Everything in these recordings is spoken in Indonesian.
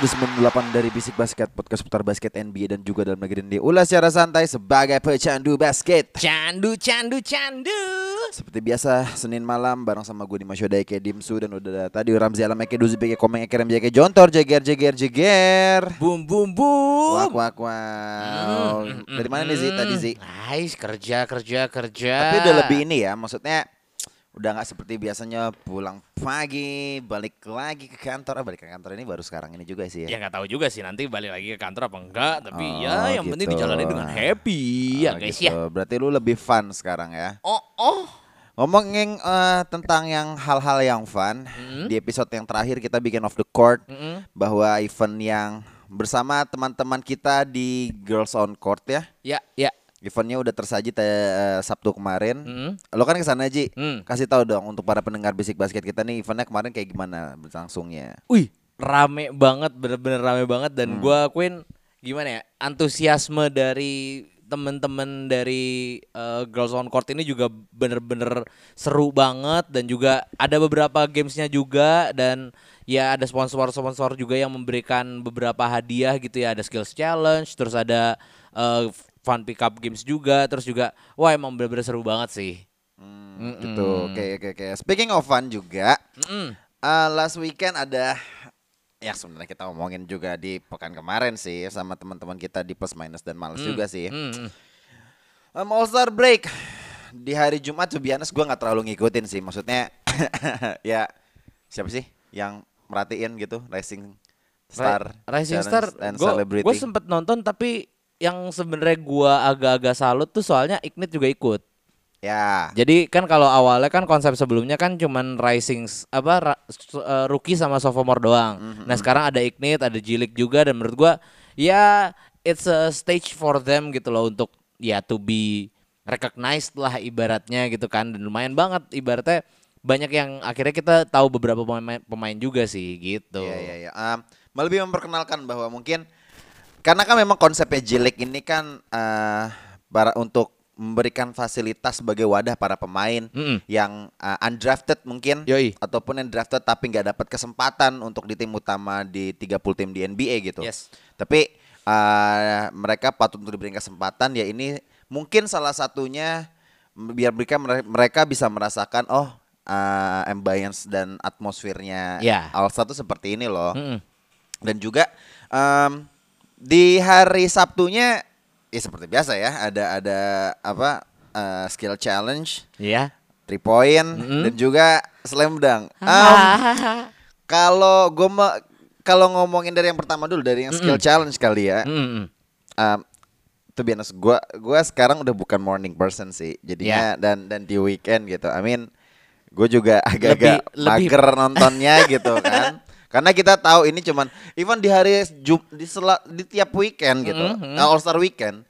Episode 98 dari Bisik Basket Podcast putar basket NBA dan juga dalam negeri ini Ulas secara santai sebagai pecandu basket Candu, candu, candu. Seperti biasa Senin malam bareng sama gue Dimas Yoda Eke Dimsu Dan udah tadi Ramzi Alam Eke Duzi Eke Komeng Eke Ramzi Eke Jontor Jeger Jeger Jeger Bum, bum, bum. Wak wak wow Dari mana nih Zi tadi Zi? Nice, kerja, kerja, kerja. Tapi udah lebih ini ya maksudnya Udah nggak seperti biasanya pulang pagi balik lagi ke kantor ah, balik ke kantor ini baru sekarang ini juga sih Ya ya. nggak tahu juga sih nanti balik lagi ke kantor apa enggak. Tapi Oh, ya yang penting gitu. dijalani dengan happy ya Oh, guys gitu. ya. Berarti lu lebih fun sekarang ya. Oh, oh. Ngomongin eh, tentang yang hal-hal yang fun Hmm? di episode yang terakhir kita bikin off the court Mm-mm. bahwa event yang bersama teman-teman kita di Girls on Court ya. Ya, ya. Eventnya udah tersaji te- eh, Sabtu kemarin. Mm. Lo kan ke sana Ji. Hmm. Kasih tahu dong untuk para pendengar Basic Basket kita nih eventnya kemarin kayak gimana berlangsungnya. Wih, rame banget, bener-bener rame banget dan Hmm. gua akuin gimana ya antusiasme dari temen-temen dari eh, Girls on Court ini juga bener-bener seru banget dan juga ada beberapa gamesnya juga dan ya ada sponsor-sponsor juga yang memberikan beberapa hadiah gitu ya ada skills challenge terus ada eh, fun pickup games juga terus juga wah emang bener-bener seru banget sih Hmm, gitu. Oke oke oke. Speaking of fun juga, Mm-mm. Uh, last weekend ada ya sebenarnya kita ngomongin juga di pekan kemarin sih sama teman-teman kita di plus minus dan males juga sih. Mm-mm. Um, All Star break di hari Jumat tuh biasa gue nggak terlalu ngikutin sih. Maksudnya ya siapa sih yang merhatiin gitu Rising Star, Rising Challenge Star gua sempet nonton tapi yang sebenarnya gua agak-agak salut tuh soalnya Ignite juga ikut. Ya. Jadi kan kalau awalnya kan konsep sebelumnya kan cuman Rising apa ra- eh, rookie sama sophomore doang. Mhm. Nah, sekarang ada Ignite, ada Jilik juga dan menurut gua ya it's a stage for them gitu loh untuk ya to be recognized lah ibaratnya gitu kan dan lumayan banget ibaratnya banyak yang akhirnya kita tahu beberapa pemain, pemain juga sih gitu. Iya iya iya. Um, lebih memperkenalkan bahwa mungkin karena kan memang konsepnya Jilik ini kan eh para untuk memberikan fasilitas sebagai wadah para pemain Mm-mm. yang uh, undrafted mungkin Yoi. ataupun yang drafted tapi nggak dapat kesempatan untuk di tim utama di 30 tim di NBA gitu. Yes. Tapi uh, mereka patut untuk diberikan kesempatan ya ini mungkin salah satunya biar mereka mereka bisa merasakan oh uh, ambience dan atmosfernya Ya. All Star tuh seperti ini loh. Mm-mm. Dan juga em, di hari Sabtunya ya seperti biasa ya ada ada apa eh, skill challenge, Iya. three point Mm-mm. dan juga slam dunk. Em, kalau gue kalau ngomongin dari yang pertama dulu dari yang skill challenge kali ya. Mm-mm. Um, to be honest, gua gua sekarang udah bukan morning person sih. Jadinya Ya. dan dan di weekend gitu. I mean, gue juga agak-agak Lebih- lebih- mager nontonnya gitu kan. Karena kita tahu ini cuman even di hari Jum, di sela, di tiap weekend gitu. Mhm. All Star weekend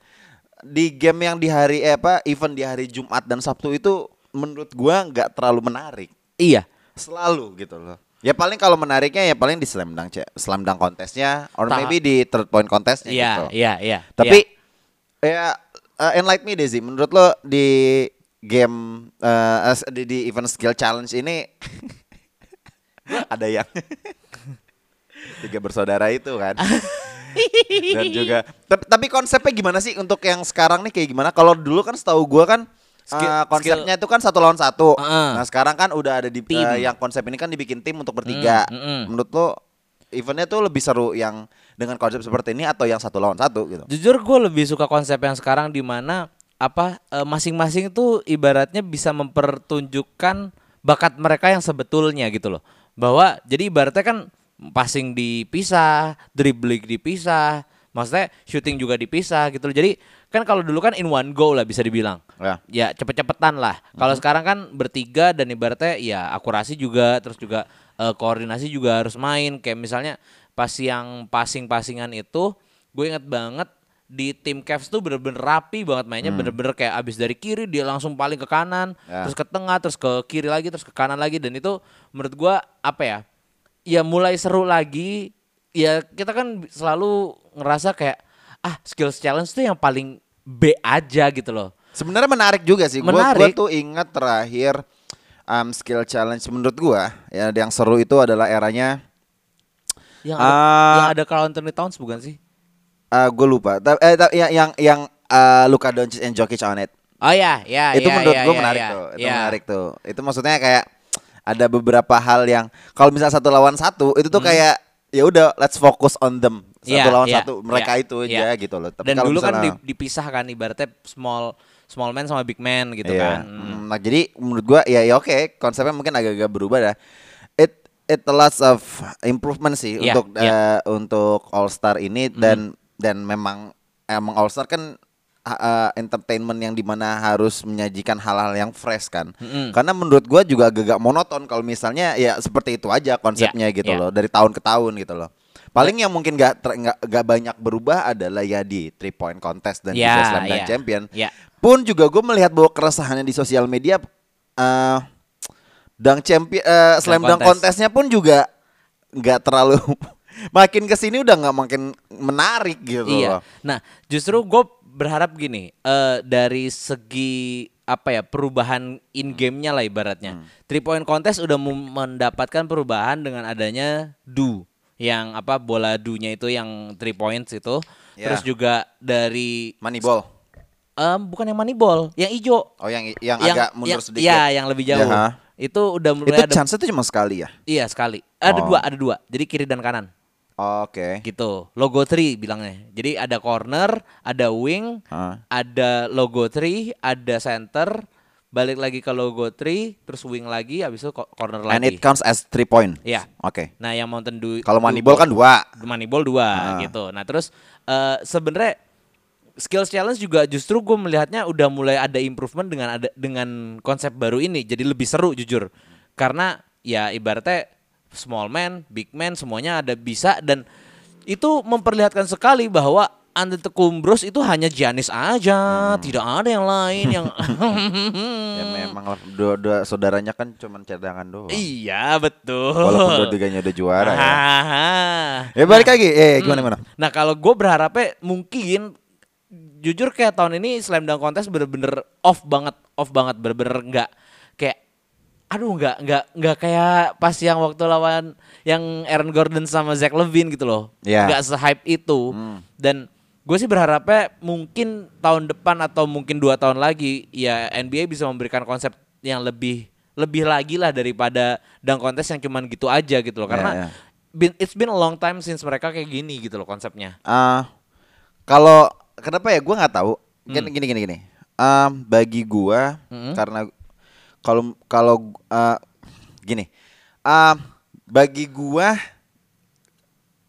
di game yang di hari eh, apa event di hari Jumat dan Sabtu itu menurut gua nggak terlalu menarik. Iya. Selalu gitu loh. Ya paling kalau menariknya ya paling di slam dunk slam dunk kontesnya or Ta- maybe di third point kontesnya Iya, gitu. iya, iya. Tapi ya uh, enlighten me Desi, menurut lo di game uh, di, di event skill challenge ini ada yang tiga bersaudara itu kan. Dan juga tapi, tapi konsepnya gimana sih untuk yang sekarang nih kayak gimana? Kalau dulu kan setahu gua kan Skill- uh, konsepnya itu kan satu lawan satu. Heeh. Nah sekarang kan udah ada di Tim. uh, yang konsep ini kan dibikin tim untuk bertiga. Mm, mm, mm. Menurut lo eventnya tuh lebih seru yang dengan konsep seperti ini atau yang satu lawan satu gitu? Jujur gue lebih suka konsep yang sekarang di mana apa eh, masing-masing itu ibaratnya bisa mempertunjukkan bakat mereka yang sebetulnya gitu loh. Bahwa jadi ibaratnya kan passing dipisah, dribbling dipisah, maksudnya shooting juga dipisah gitu loh. Jadi kan kalau dulu kan in one go lah bisa dibilang. Ya. Ya cepet-cepetan lah. Kalau sekarang kan bertiga dan ibaratnya ya akurasi juga terus juga eh, koordinasi juga harus main. Kayak misalnya pas yang passing-passingan itu gue inget banget di tim Cavs tuh bener-bener rapi banget mainnya bener-bener kayak abis dari kiri dia langsung paling ke kanan Ya. terus ke tengah terus ke kiri lagi terus ke kanan lagi dan itu menurut gua apa ya ya mulai seru lagi ya kita kan selalu ngerasa kayak ah skills challenge tuh yang paling B aja gitu loh Sebenarnya menarik juga sih. Gua gua Menarik. tuh ingat terakhir um, skill challenge menurut gua ya yang seru itu adalah eranya yang ada, Ah. yang ada Carl Anthony Towns bukan sih uh, gue lupa. Ta- eh, ta- yang yang yang uh, Luka Doncic and Jokic on it. oh ya ya itu ya, menurut ya, gue ya, menarik ya, tuh. Itu ya. menarik tuh. Itu maksudnya kayak ada beberapa hal yang kalau misalnya satu lawan satu itu tuh kayak ya udah let's focus on them satu Hmm. Iya, lawan iya, satu mereka iya, itu iya. aja gitu loh. Tapi dan kalau dulu kan misalnya- di- dipisah kan ibaratnya small small man sama big man gitu Iya. kan Hmm. Mm, Nah jadi menurut gua ya ya oke konsepnya mungkin agak-agak berubah dah. It it a lots of improvement sih Iya, untuk iya. eh, untuk All Star ini dan dan memang emang All Star kan uh, uh, entertainment yang di mana harus menyajikan hal-hal yang fresh kan. Mm-mm. Karena menurut gua juga agak-agak monoton kalau misalnya ya seperti itu aja konsepnya Iya, gitu iya. loh dari tahun ke tahun gitu loh. Paling yang mungkin gak, ter- nggak nggak banyak berubah adalah ya di three point contest dan Iya, juga slam dunk iya. champion Iya. pun juga gue melihat bahwa keresahannya di sosial media eh dunk champion eh, slam dunk contest. kontesnya pun juga nggak terlalu makin ke sini udah nggak makin menarik gitu Iya. loh. Nah, justru gue berharap gini, eh dari segi apa ya perubahan in game-nya lah ibaratnya. Hmm. Three point contest udah mendapatkan perubahan dengan adanya do yang apa bola do-nya itu yang three points itu. Ya. Terus juga dari Moneyball. em, bukan yang moneyball, yang hijau. Oh yang yang, agak mundur yang- sedikit. Iya, yang lebih jauh. Ya, ha. Itu udah mulai Itu ada chance itu cuma sekali ya. Iya, sekali. Ada Oh. dua, ada dua. Jadi kiri dan kanan. Oke. gitu logo tree bilangnya jadi ada corner ada wing Ah. ada logo tree ada center balik lagi ke logo tree terus wing lagi habis itu co- corner And lagi it counts as three point. Iya. Oke. nah yang Mountain Dew Kalau Moneyball kan dua. Moneyball dua Ah. gitu nah terus eh, sebenarnya skills challenge juga justru gue melihatnya udah mulai ada improvement dengan ada dengan konsep baru ini jadi lebih seru jujur karena ya ibaratnya small man big man semuanya ada bisa dan itu memperlihatkan sekali bahwa Antetokounmpo itu hanya Giannis aja, tidak ada yang lain yang Ya memang dua, dua saudaranya kan cuma cadangan doang. Iya betul. Walaupun dua-tiganya udah juara ya. Ya balik lagi. Eh gimana gimana? Nah kalau gue berharapnya mungkin jujur kayak tahun ini slam dunk contest bener-bener off banget, off banget, bener-bener nggak kayak aduh nggak nggak nggak kayak pas yang waktu lawan yang Aaron Gordon sama Zach Levine gitu loh, Iya. nggak se-hype itu dan gue sih berharapnya mungkin tahun depan atau mungkin dua tahun lagi ya NBA bisa memberikan konsep yang lebih lebih lagi lah daripada dunk contest yang cuman gitu aja gitu loh Iya, karena iya. been- it's been a long time since mereka kayak gini gitu loh konsepnya. Ah, kalau kenapa ya gue nggak tahu. Gini Hmm. gini gini gini. Ah, bagi gua karena kalau kalau ah, gini. Ah, bagi gua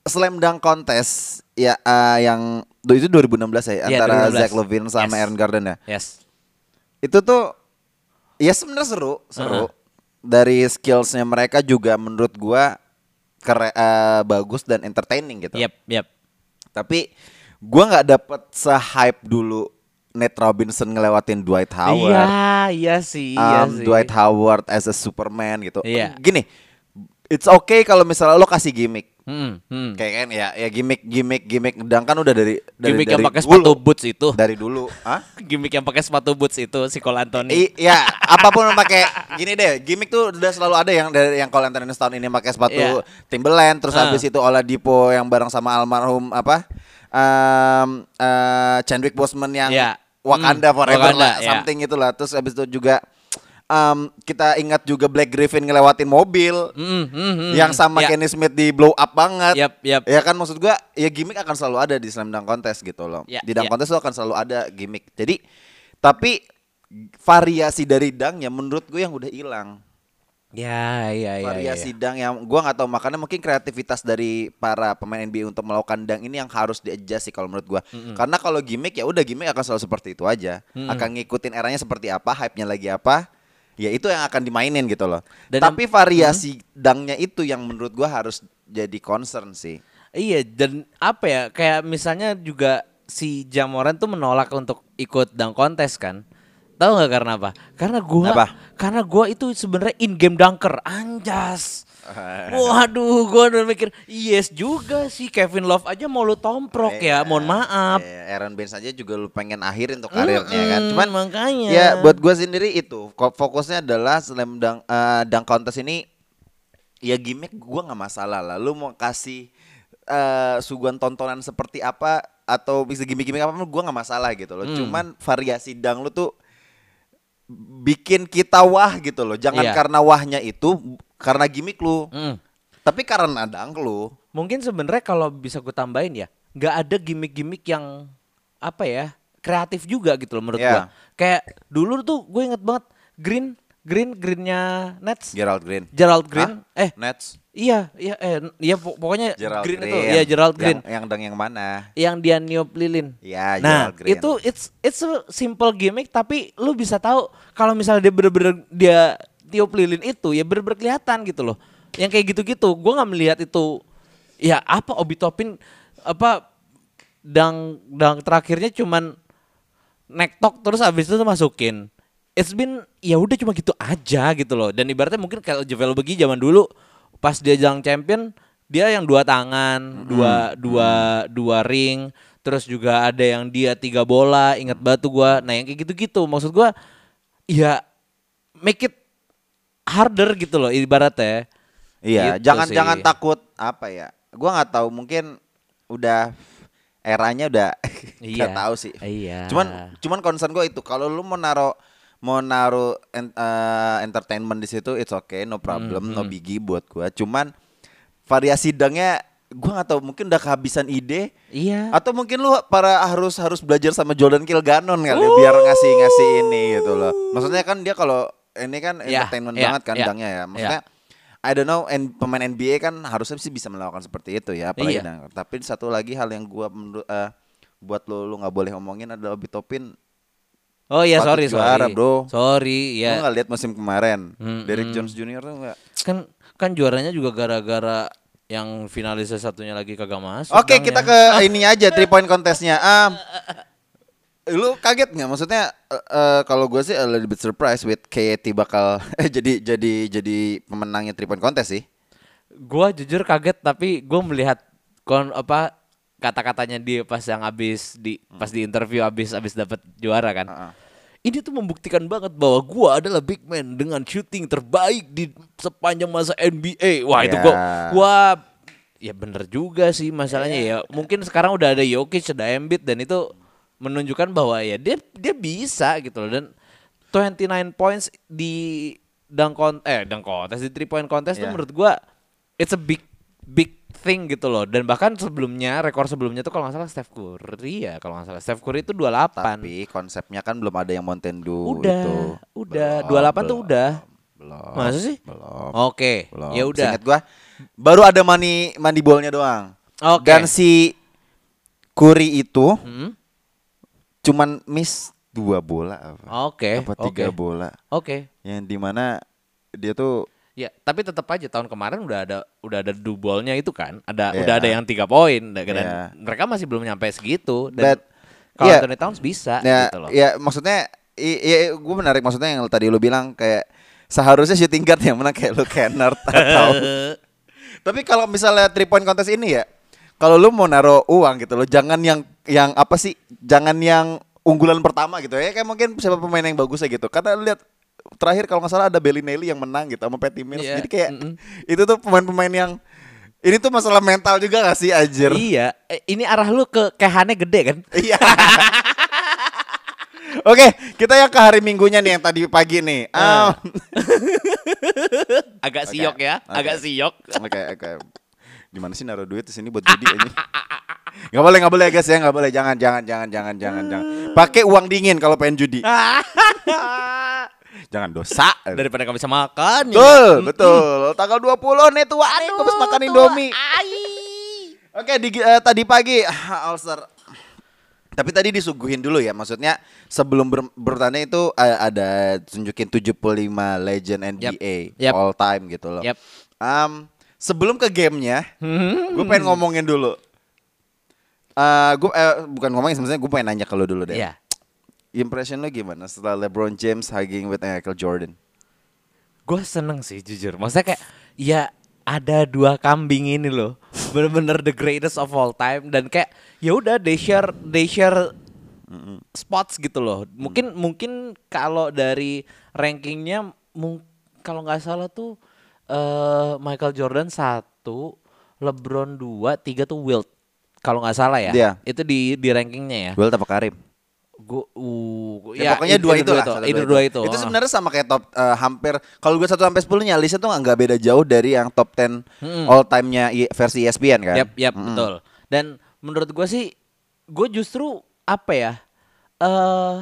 slam dunk contest ya ah, yang itu 2016 ya Iya, antara 2016. Zach Levine sama Yes. Aaron Gordon ya. Yes. Itu tuh ya sebenarnya seru, seru. Dari skillsnya mereka juga menurut gua kere, ah, bagus dan entertaining gitu. Yep, yep. Tapi gua nggak dapet se-hype dulu Nate Robinson ngelewatin Dwight Howard. Iya, iya sih, iya um, sih. Dwight Howard as a Superman gitu. Iya. Gini, it's okay kalau misalnya lo kasih gimmick. Hmm, hmm. Kayak kan ya, ya gimmick gimmick gimmick ngedang kan udah dari dari Gimik dari yang pakai sepatu boots itu. Dari dulu, Hah? Gimik yang pakai sepatu boots itu si Cole Anthony. I, ya, apa pun yang pakai gini deh, gimmick tuh udah selalu ada yang dari yang Cole Anthony tahun ini pakai sepatu Iya. Timberland, terus Ah. habis itu Oladipo yang bareng sama almarhum apa? Um, eh, Chadwick Boseman yang Iya. Wakanda Hmm, Forever Wakanda, lah, iya. something itulah. Terus habis itu juga um, kita ingat juga Black Griffin ngelewatin mobil Hmm, hmm, hmm. yang sama Ya. Kenny Smith di blow up banget. Yap, yap. Ya kan maksud gua ya gimmick akan selalu ada di slam dunk contest gitu loh. Ya, di dunk ya. contest tuh akan selalu ada gimmick. Jadi tapi variasi dari dunk ya menurut gue yang udah hilang. Ya, iya, iya. variasi iya. dang yang gua nggak tahu makanya mungkin kreativitas dari para pemain NBA untuk melakukan dang ini yang harus di-adjust sih kalau menurut gua. Karena kalau gimmick ya udah gimmick akan selalu seperti itu aja. Akan ngikutin eranya seperti apa, hype-nya lagi apa. Ya itu yang akan dimainin gitu loh. Dan Tapi variasi dangnya itu yang menurut gua harus jadi concern sih. Iya, dan apa ya? Kayak misalnya juga si Jamoran tuh menolak untuk ikut dunk kontes kan. Tahu nggak karena apa? Karena gua Apa? karena gua itu sebenarnya in game dunker. Anjas. Waduh, gua udah mikir, yes juga sih Kevin Love aja mau lu tomprok ya. Mohon maaf. Ya, Aaron Baines aja juga lu pengen akhirin untuk karirnya kan. Mm-mm, Cuman makanya. Ya buat gua sendiri itu fokusnya adalah slam dunk, eh, dunk contest ini ya gimmick gua nggak masalah lah. Lu mau kasih eh, suguhan tontonan seperti apa atau bisa gimmick-gimmick apa gua nggak masalah gitu loh. Hmm. Cuman variasi dunk lu tuh bikin kita wah gitu loh. Jangan Iya. karena wahnya itu karena gimmick lu. Mm. Tapi karena dunk lu. Mungkin sebenarnya kalau bisa gue tambahin ya, nggak ada gimmick-gimmick yang apa ya kreatif juga gitu loh menurut Iya. gua. Kayak dulu tuh gue inget banget Green Green Greennya Nets, Gerald Green. Gerald Green. Hah? Eh Nets. iya iya eh iya pok- pokoknya Gerald Green, Green. itu iya Gerald Green Yang, yang dang yang mana? yang dia niup lilin. Ya, Nah Gerald Green. itu it's it's a simple gimmick tapi lu bisa tahu kalau misalnya dia bener-bener dia tiup lilin itu ya bener-bener kelihatan gitu loh. Yang kayak gitu-gitu, gue nggak melihat itu ya apa Obi Topin apa dang dang terakhirnya cuman nektok terus abis itu masukin. It's been ya udah cuma gitu aja gitu loh. Dan ibaratnya mungkin kalau Javel Begi zaman dulu pas dia jang champion dia yang dua tangan, dua dua dua ring, terus juga ada yang dia tiga bola, ingat batu gua. Nah, yang kayak gitu-gitu maksud gua ya make it harder gitu loh ibaratnya. Iya, Gitu jangan sih. jangan takut apa ya? Gua nggak tahu mungkin udah eranya udah Iya. tahu sih. Iya. Cuman cuman concern gue itu kalau lu mau naro mau naruh en- eh, entertainment di situ it's okay no problem Hmm, no biggie buat gua. Cuman variasi dangnya gua nggak tahu mungkin udah kehabisan ide Iya. atau mungkin lu para harus harus belajar sama Jordan Kilganon kali ya, biar ngasih ngasih ini gitu loh. Maksudnya kan dia kalau ini kan Ya, entertainment ya, banget kan ya, dangnya ya. Maksudnya I don't know and pemain NBA kan harusnya sih bisa melakukan seperti itu ya apalagi Iya. dang. Tapi satu lagi hal yang gua menurut eh, buat lu lu nggak boleh ngomongin adalah Obi Topin. Oh iya sorry sorry. bro. Sorry Lu ya. nggak lihat musim kemarin Hmm, Derrick hmm. Jones Jr. tuh nggak. Kan kan juaranya juga gara-gara yang finalis satunya lagi kagak masuk. Oke Bang, kita ya. ke ini aja three point contestnya. Um, lu kaget nggak? Maksudnya eh, eh, kalau gue sih a little bit surprised with KT bakal eh, jadi jadi jadi pemenangnya three point contest sih. Gua jujur kaget tapi gua melihat kon apa kata-katanya dia pas yang abis di pas di interview abis abis dapat juara kan. Heeh. Ini tuh membuktikan banget bahwa gua adalah big man dengan shooting terbaik di sepanjang masa NBA. Wah, itu gua Ya. gua ya bener juga sih masalahnya ya. Mungkin sekarang udah ada Jokic, ada Embiid dan itu menunjukkan bahwa ya dia dia bisa gitu loh dan 29 points di dunk eh dunk contest di three point contest tuh Ya. menurut gua it's a big big thing gitu loh dan bahkan sebelumnya rekor sebelumnya tuh kalau nggak salah Steph Curry ya kalau nggak salah Steph Curry itu 28 Tapi konsepnya kan belum ada yang Mountain Dew Udah, itu. udah. Belum, 28 tuh belum, udah. Belum. Masa sih? Belum. Oke, Belum. ya udah. Gua baru ada money money ballnya doang. Oke. Dan si Curry itu Hmm? cuman miss dua bola apa? Oke, Apa tiga oke. bola? Oke. Yang di mana dia tuh Ya, tapi tetap aja tahun kemarin udah ada udah ada dubolnya itu kan. Ada Iya. udah ada yang tiga poin dan Iya. mereka masih belum nyampe segitu dan But, kalau iya. Anthony Towns bisa ya, gitu loh. ya maksudnya i, i, gue menarik maksudnya yang tadi lu bilang kayak seharusnya shooting guard yang menang kayak lu Kennard atau tapi kalau misalnya three point contest ini ya kalau lu mau naruh uang gitu loh jangan yang yang apa sih jangan yang unggulan pertama gitu ya kayak mungkin siapa pemain yang bagus ya gitu karena lihat terakhir kalau nggak salah ada Bellinelli yang menang gitu sama Patty Mills Iya, jadi kayak mm-mm. itu tuh pemain-pemain yang ini tuh masalah mental juga gak sih anjir Iya, eh, ini arah lu ke kehannya gede kan? Iya. Oke, kita yang ke hari Minggunya nih yang tadi pagi nih. Ah, Agak siok ya, oke. agak siok. Oke, oke. Gimana sih naruh duit di sini buat judi ini? Gak boleh, gak boleh guys ya, gak boleh. Jangan, jangan, jangan, jangan, jangan, jangan. Pakai uang dingin kalau pengen judi. Jangan dosa. daripada nggak bisa makan. ya. Betul, betul. Tanggal 20 nih tua nih gue makan Indomie. Oke, di, eh, tadi pagi All Star. Tapi tadi disuguhin dulu ya, maksudnya sebelum ber, bertanding itu eh, ada tunjukin 75 legend NBA Yap. all time gitu loh. Yap. Am, sebelum ke gamenya, gue pengen ngomongin dulu. Eh gue eh, bukan ngomongin sebenarnya gue pengen nanya ke lo dulu deh. Iya. Impression lo gimana setelah LeBron James hugging with Michael Jordan? Gue seneng sih jujur. Maksudnya kayak ya ada dua kambing ini loh. Bener-bener the greatest of all time dan kayak ya udah they share they share spots gitu loh. Mungkin mungkin kalau dari rankingnya kalau nggak salah tuh eh Michael Jordan satu, LeBron dua, tiga tuh Wilt. Kalau nggak salah ya. Iya. Itu di di rankingnya ya. Gue apa Karim? Gue uh, Ya, pokoknya dua itu lah. Itu, itu dua itu. Itu Ah. sebenarnya sama kayak top eh, hampir kalau gue 1 sampai 10 nya listnya tuh nggak beda jauh dari yang top 10 all time-nya versi ESPN kan. Yap, yap, betul. Dan menurut gue sih, gue justru apa ya, eh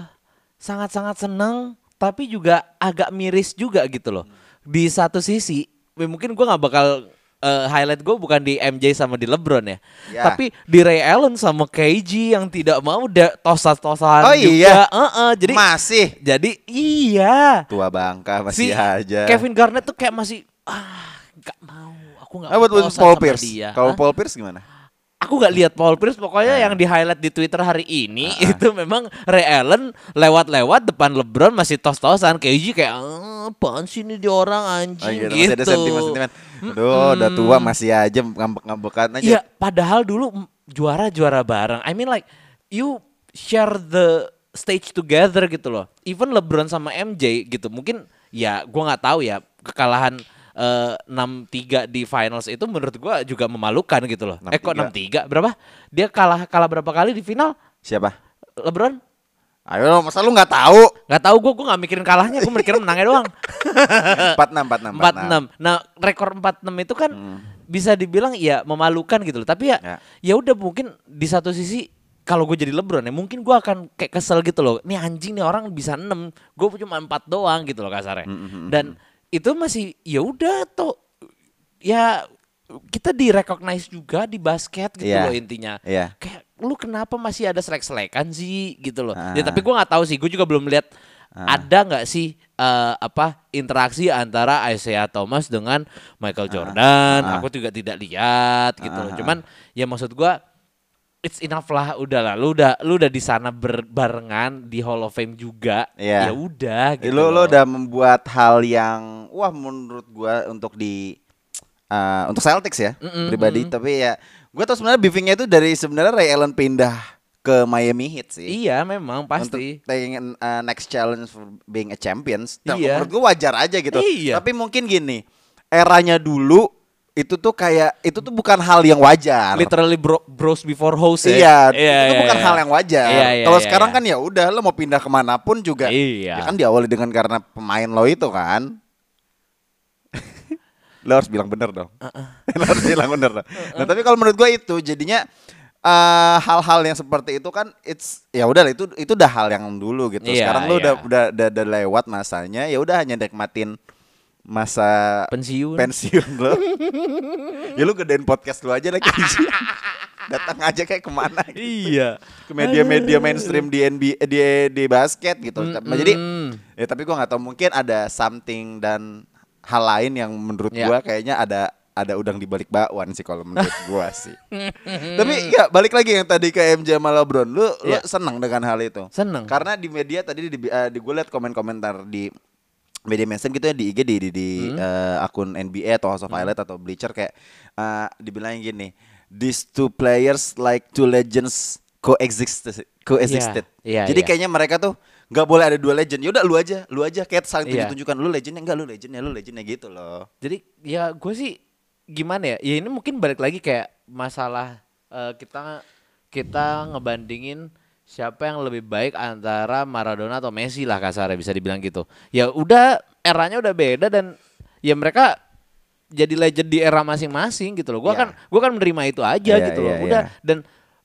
sangat-sangat seneng, tapi juga agak miris juga gitu loh. Di satu sisi, ya mungkin gue nggak bakal eh, highlight gue bukan di MJ sama di LeBron ya, Ya. tapi di Ray Allen sama KG yang tidak mau da- tosas-tosahan Oh juga. iya. Heeh, jadi Masih jadi iya. tua bangka Si masih aja. Kevin Garnett tuh kayak masih ah nggak mau, aku nggak Ah, mau Paul Pierce. Kalau? Paul Pierce gimana? Aku nggak lihat Paul Pierce pokoknya Ah. yang di highlight di Twitter hari ini itu memang Ray Allen lewat-lewat depan LeBron masih tos-tosan KG kayak "Ah, apaan sih ini dia orang Oh, anjing gitu. gitu. Masih ada sentimen-sentimen. Aduh, udah tua masih aja ngambek-ngambekan aja. Iya, padahal dulu juara-juara bareng. I mean like you share the stage together gitu loh. Even LeBron sama MJ gitu. Mungkin ya gua nggak tahu ya kekalahan eh, 6-3 di finals itu menurut gua juga memalukan gitu loh. Eh kok 6-3? 6-3? Berapa? Dia kalah kalah berapa kali di final? Siapa? LeBron? Ayo, masa lu nggak tahu? Nggak tahu gua gua nggak mikirin kalahnya, gua mikirin menangnya doang. 46 46 46. Nah, rekor 46 itu kan bisa dibilang ya memalukan gitu loh. Tapi ya Ya. ya udah mungkin di satu sisi kalau gue jadi LeBron ya mungkin gua akan kayak kesel gitu loh. Nih anjing nih orang bisa 6, gue cuma 4 doang gitu loh kasarnya. Dan itu masih ya udah tuh ya kita di recognize juga di basket gitu Iya. loh intinya. Iya. Kayak lu kenapa masih ada selek-selekan sih gitu loh. Ah. Ya tapi gua nggak tahu sih, gue juga belum lihat ada nggak sih eh, apa interaksi antara Isaiah Thomas dengan Michael Jordan. Ah. Aku juga tidak lihat gitu loh. Ah. Cuman ya maksud gua it's enough lah udah lah lu udah lu udah di sana berbarengan di Hall of Fame juga Iya. ya udah gitu lu lu udah membuat hal yang wah menurut gua untuk di eh, untuk Celtics ya pribadi tapi ya gua tau sebenarnya beefingnya itu dari sebenarnya Ray Allen pindah ke Miami Heat sih. iya memang pasti Untuk taking uh, next challenge for being a champions. Iya. Menurut gua wajar aja gitu. Iya. Tapi mungkin gini, eranya dulu itu tuh kayak itu tuh bukan hal yang wajar. literally bro, bros before hoes Iya, ya itu bukan hal yang wajar. Iya, iya, Kalau iya, sekarang iya. kan ya udah lo mau pindah ke mana pun juga, Iya. ya kan diawali dengan karena pemain lo itu kan. lo harus bilang bener dong. lo harus bilang bener dong. Nah tapi kalau menurut gue itu jadinya eh, hal-hal yang seperti itu kan it's ya udah itu itu udah hal yang dulu gitu. Iya, Sekarang lo iya. udah, udah udah udah lewat masanya, ya udah hanya nikmatin masa pensiun pensiun lo. ya lu gedein podcast lu aja lagi. Datang aja kayak ke mana gitu. iya Ke media-media mainstream di NBA di di basket gitu. Mm-mm. Jadi ya tapi gua nggak tahu mungkin ada something dan hal lain yang menurut Ya. gua kayaknya ada ada udang di balik bakwan sih kalau menurut gua sih. Tapi ya balik lagi yang tadi ke MJ sama LeBron, lu lu Ya. senang dengan hal itu? Seneng. Karena di media tadi di, eh, di gue liat komen-komentar di media mainstream gitu ya di IG di di, di, Hmm. eh, akun NBA atau House of Highlight atau Bleacher kayak eh dibilangin gini, these two players like two legends coexisted coexisted. Iya, iya, Jadi iya. kayaknya mereka tuh nggak boleh ada dua legend. Yaudah lu aja, lu aja kayak saling Iya. tunjuk-tunjukkan lu legendnya enggak lu legendnya lu legendnya gitu loh. Jadi ya gue sih gimana ya? Ya ini mungkin balik lagi kayak masalah eh, kita kita ngebandingin siapa yang lebih baik antara Maradona atau Messi lah kasarnya bisa dibilang gitu. Ya udah eranya udah beda dan ya mereka jadi legend di era masing-masing gitu loh. Gua Iya. kan gua kan menerima itu aja Iya, gitu loh. iya, Udah iya. dan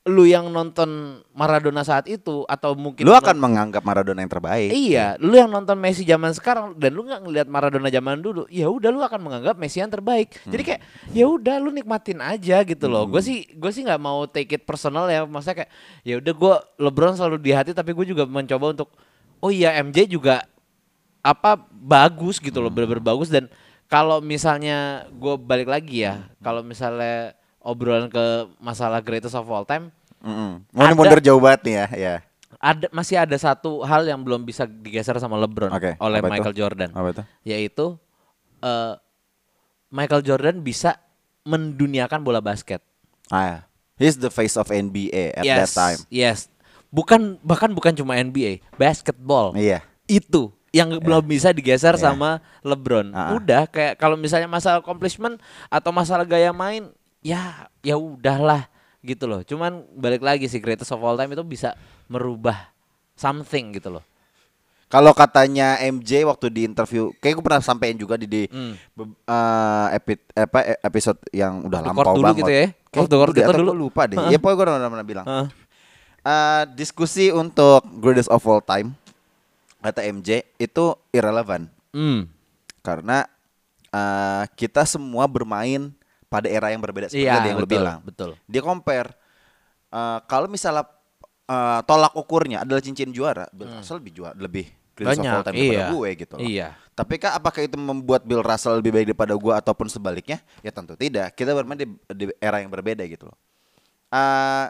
lu yang nonton Maradona saat itu atau mungkin Lu akan menganggap Maradona yang terbaik. Iya, lu yang nonton Messi zaman sekarang dan lu nggak ngelihat Maradona zaman dulu, ya udah lu akan menganggap Messi yang terbaik. Jadi Hmm. kayak ya udah lu nikmatin aja gitu loh. Gue sih gue sih nggak mau take it personal ya, maksudnya kayak ya udah gue LeBron selalu di hati tapi gue juga mencoba untuk oh iya MJ juga apa bagus gitu Hmm. loh, bener-bener bagus dan kalau misalnya gue balik lagi ya, kalau misalnya obrolan ke masalah greatest of all time, Mm-mm. Mau mundur jauh banget nih ya, ya. ada masih ada satu hal yang belum bisa digeser sama LeBron Oke, oleh apa itu? Michael Jordan, Apa itu? yaitu eh, Michael Jordan bisa menduniakan bola basket. Ah, he's the face of NBA at yes, that time. yes, bukan bahkan bukan cuma NBA, basketball. Iya. Itu yang belum bisa digeser Iya. sama LeBron. Ah, ah. Udah kayak kalau misalnya masalah accomplishment atau masalah gaya main, ya ya udahlah gitu loh. Cuman balik lagi sih greatest of all time itu bisa merubah something gitu loh. Kalau katanya MJ waktu di interview, kayak gue pernah sampein juga di, di Hmm. eh, epi- apa, e- episode yang udah lampau court dulu banget. gitu ya? Kayak atau dulu. gue lupa deh. Ya pokoknya gue udah pernah bilang. Heeh. Eh, diskusi untuk greatest of all time kata MJ itu irrelevant Hmm. karena eh, kita semua bermain pada era yang berbeda seperti Iya, tadi yang betul, bilang. betul. Dia compare eh, kalau misalnya eh, tolak ukurnya adalah cincin juara, Bill Russell lebih juara lebih greatest of all Hmm. Banyak, time daripada iya. gue gitu loh. Iya. Tapi kak apakah itu membuat Bill Russell lebih baik daripada gue ataupun sebaliknya? Ya tentu tidak. Kita bermain di, di era yang berbeda gitu loh. Eh,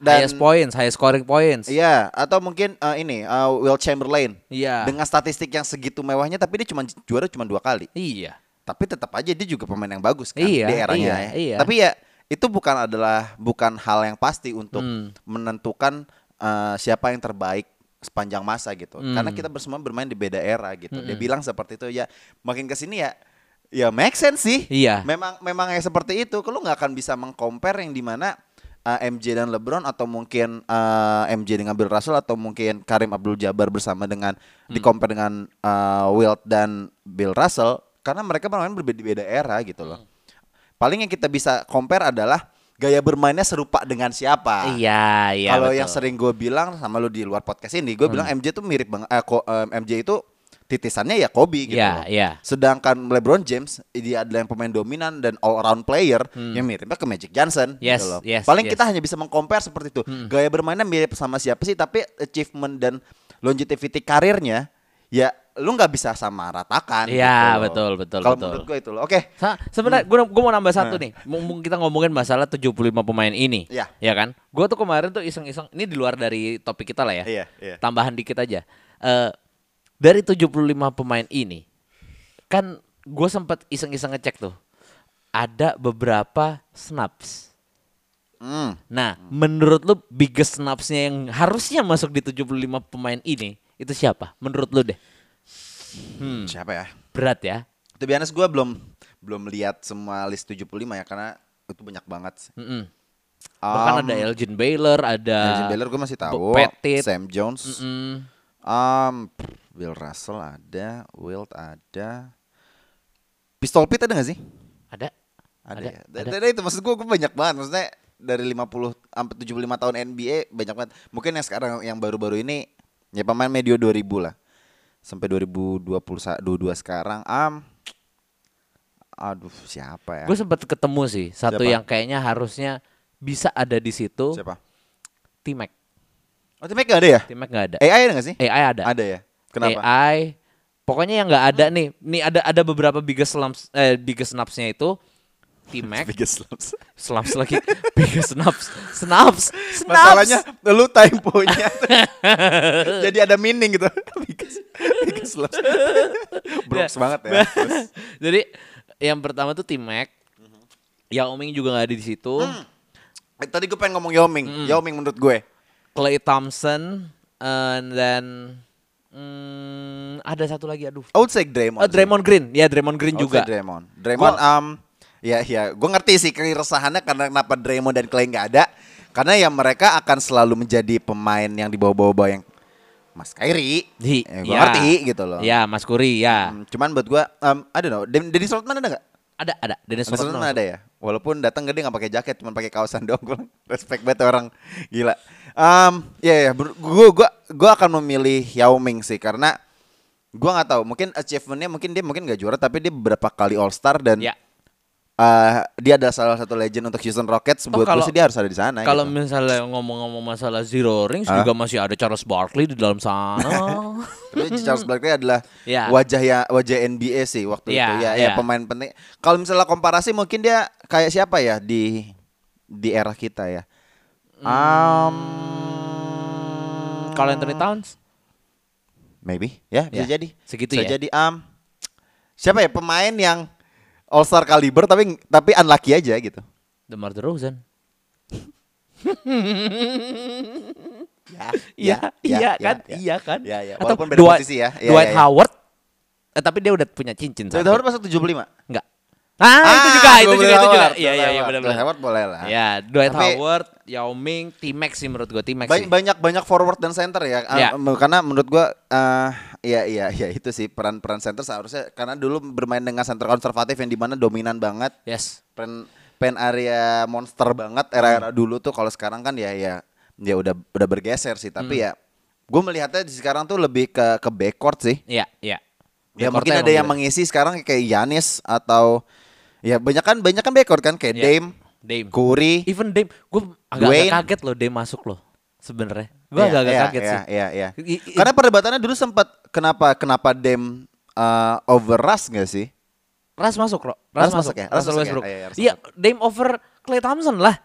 dan highest points, highest scoring points. Iya, atau mungkin eh, ini eh, Will Chamberlain Iya. dengan statistik yang segitu mewahnya, tapi dia cuma juara cuma dua kali. Iya. Tapi tetap aja dia juga pemain yang bagus kan Iya, di eranya. iya, ya. iya. Tapi ya itu bukan adalah bukan hal yang pasti untuk Hmm. menentukan eh, siapa yang terbaik sepanjang masa gitu. Hmm. Karena kita bersama bermain di beda era gitu. Dia bilang seperti itu ya. Makin ke sini ya ya make sense sih. Iya. Memang memang ya seperti itu. Kalau nggak akan bisa mengcompare yang di mana uh, MJ dan LeBron atau mungkin uh, MJ dengan Bill Russell atau mungkin Karim Abdul Jabbar bersama dengan Hmm. di compare dengan uh, Wilt dan Bill Russell karena mereka bermain berbeda beda era gitu loh. Hmm. Paling yang kita bisa compare adalah gaya bermainnya serupa dengan siapa. Iya, iya. Kalau. Hmm. yang sering gue bilang sama lu di luar podcast ini, gue bilang MJ tuh mirip banget. Eh, ko- eh, MJ itu titisannya ya Kobe gitu. Iya, loh. iya. Sedangkan LeBron James dia adalah yang pemain dominan dan all around player yang miripnya ke Magic Johnson Hmm. Yes, gitu loh. yes, Paling yes. kita hanya bisa mengcompare seperti itu. Gaya bermainnya mirip sama siapa sih, tapi achievement dan longevity karirnya ya lu nggak bisa sama ratakan. Iya, gitu betul, betul, Kalau betul. menurut gue itu loh. Oke. Sa- sebenarnya gue gue mau nambah satu Nah. nih. Mumpung kita ngomongin masalah 75 pemain ini. Iya. Ya kan? Gue tuh kemarin tuh iseng-iseng ini di luar dari topik kita lah ya. Iya, iya. Tambahan dikit aja. Eh dari 75 pemain ini kan gue sempat iseng-iseng ngecek tuh. Ada beberapa snaps. Hmm. Nah, menurut lu biggest snapsnya yang harusnya masuk di 75 pemain ini itu siapa? Menurut lu deh. Hmm, Siapa ya? berat ya. Be honest gue belum belum lihat semua list 75 ya karena itu banyak banget. Mm-mm. Bahkan Um, ada Elgin Baylor, ada Elgin Baylor gue masih tahu. Petit. Sam Jones. Mm-mm. Um, Bill Russell ada, Wilt ada. Pistol Pit ada gak sih? Ada. Ada, Ada, ya. ada. Da- da- itu maksud gue, gue banyak banget. Maksudnya dari 50 sampai 75 tahun NBA banyak banget. Mungkin yang sekarang yang baru-baru ini ya pemain medio 2000 lah. Sampai 2022 sekarang. Um, aduh siapa ya? Gue sempat ketemu sih satu Siapa? yang kayaknya harusnya bisa ada di situ. Siapa? T-Mac. Oh, Tim gak ada ya? T-Mac nggak ada. AI ada gak sih? AI ada. Ada ya. Kenapa? AI. Pokoknya yang nggak ada nih. Nih ada ada beberapa biggest slumps eh biggest snapsnya itu T-Mac. Biggest slumps. slumps lagi. biggest snaps. Snaps. Snaps. Masalahnya lu typonya jadi ada meaning gitu. biggest, biggest slumps. Bronx banget ya. Terus, Jadi yang pertama tuh T-Mac. Yao Ming juga nggak ada di situ. eh, tadi gue pengen ngomong Yao Ming. Yao Ming menurut gue. Clay Thompson and then hmm, ada satu lagi aduh. I would say Draymond. Oh, Draymond Green. Ya, Draymond Green juga. Draymond. Draymond Gua- um ya ya, gue ngerti sih keresahannya karena kenapa Draymond dan Clay nggak ada. Karena ya mereka akan selalu menjadi pemain yang dibawa-bawa yang Mas Kyrie. Di, ya, gue ya. ngerti gitu loh. Ya, Mas Kuri ya. Hmm, cuman buat gue, um, I don't know, Den- Dennis Rodman ada nggak? Ada, ada. Dennis Dennis Rodman Rodman ada ya? Walaupun datang gede nggak pakai jaket, cuma pakai kaosan doang. Gua respect banget orang gila. Um, ya ya, gue gua gua akan memilih Yao Ming sih karena gua nggak tahu. Mungkin achievementnya mungkin dia mungkin nggak juara, tapi dia beberapa kali All Star dan Ya. Uh, dia adalah salah satu legend untuk Houston Rockets. Oh, Buat gue kalau- sih dia harus ada di sana. Kalau gitu. misalnya ngomong-ngomong masalah zero rings Hah? juga masih ada Charles Barkley di dalam sana. Tapi Charles Barkley adalah Ya. wajah ya wajah NBA sih waktu Ya, itu ya, ya. ya pemain penting. Kalau misalnya komparasi mungkin dia kayak siapa ya di di era kita ya. Um, Kalau Anthony Towns maybe ya bisa Ya, jadi. segitu bisa ya. jadi um, siapa ya pemain yang All Star caliber tapi tapi unlucky aja gitu. DeMar DeRozan. Ya, Iya, iya kan? ya. Iya kan? Ya, ya. Atau Walaupun beda Dwight, posisi ya. Ya, Dwight ya, ya. Howard. Eh, tapi dia udah punya cincin. Dwight. Howard masuk 75. Enggak. Ah, itu juga, itu juga, itu juga. Iya, iya, iya, benar Dwight benar. Howard boleh lah. Ya, Dwight Tapi- Howard, Yao Ming, T-Max sih menurut gua, T-Max Ba- sih. banyak banyak forward dan center ya. Ah, Ya. em, karena menurut gua eh ya iya iya itu sih peran-peran center seharusnya karena dulu bermain dengan center konservatif yang di mana dominan banget. Yes. Pen pen area monster banget era-era dulu tuh kalau sekarang kan ya ya ya udah udah bergeser sih tapi ya gue melihatnya di sekarang tuh lebih ke ke backcourt sih. Iya, iya. Ya mungkin ada yang mengisi sekarang kayak Yanis atau ya banyak kan banyak kan backcourt kan kayak Ya. Dame, Dame. Curry. Even Dame, gue agak, Dwayne. kaget loh Dame masuk loh sebenarnya. Gue Iya, agak-agak iya, kaget iya, sih. Iya, iya. I- i- Karena perdebatannya dulu sempat kenapa kenapa Dem uh, over Russ nggak sih? Ras masuk, Ro. Ras masuk ya? Ras Russell masuk ya? Westbrook. Iya, iya, Ras Iya, Dame over Clay Thompson lah.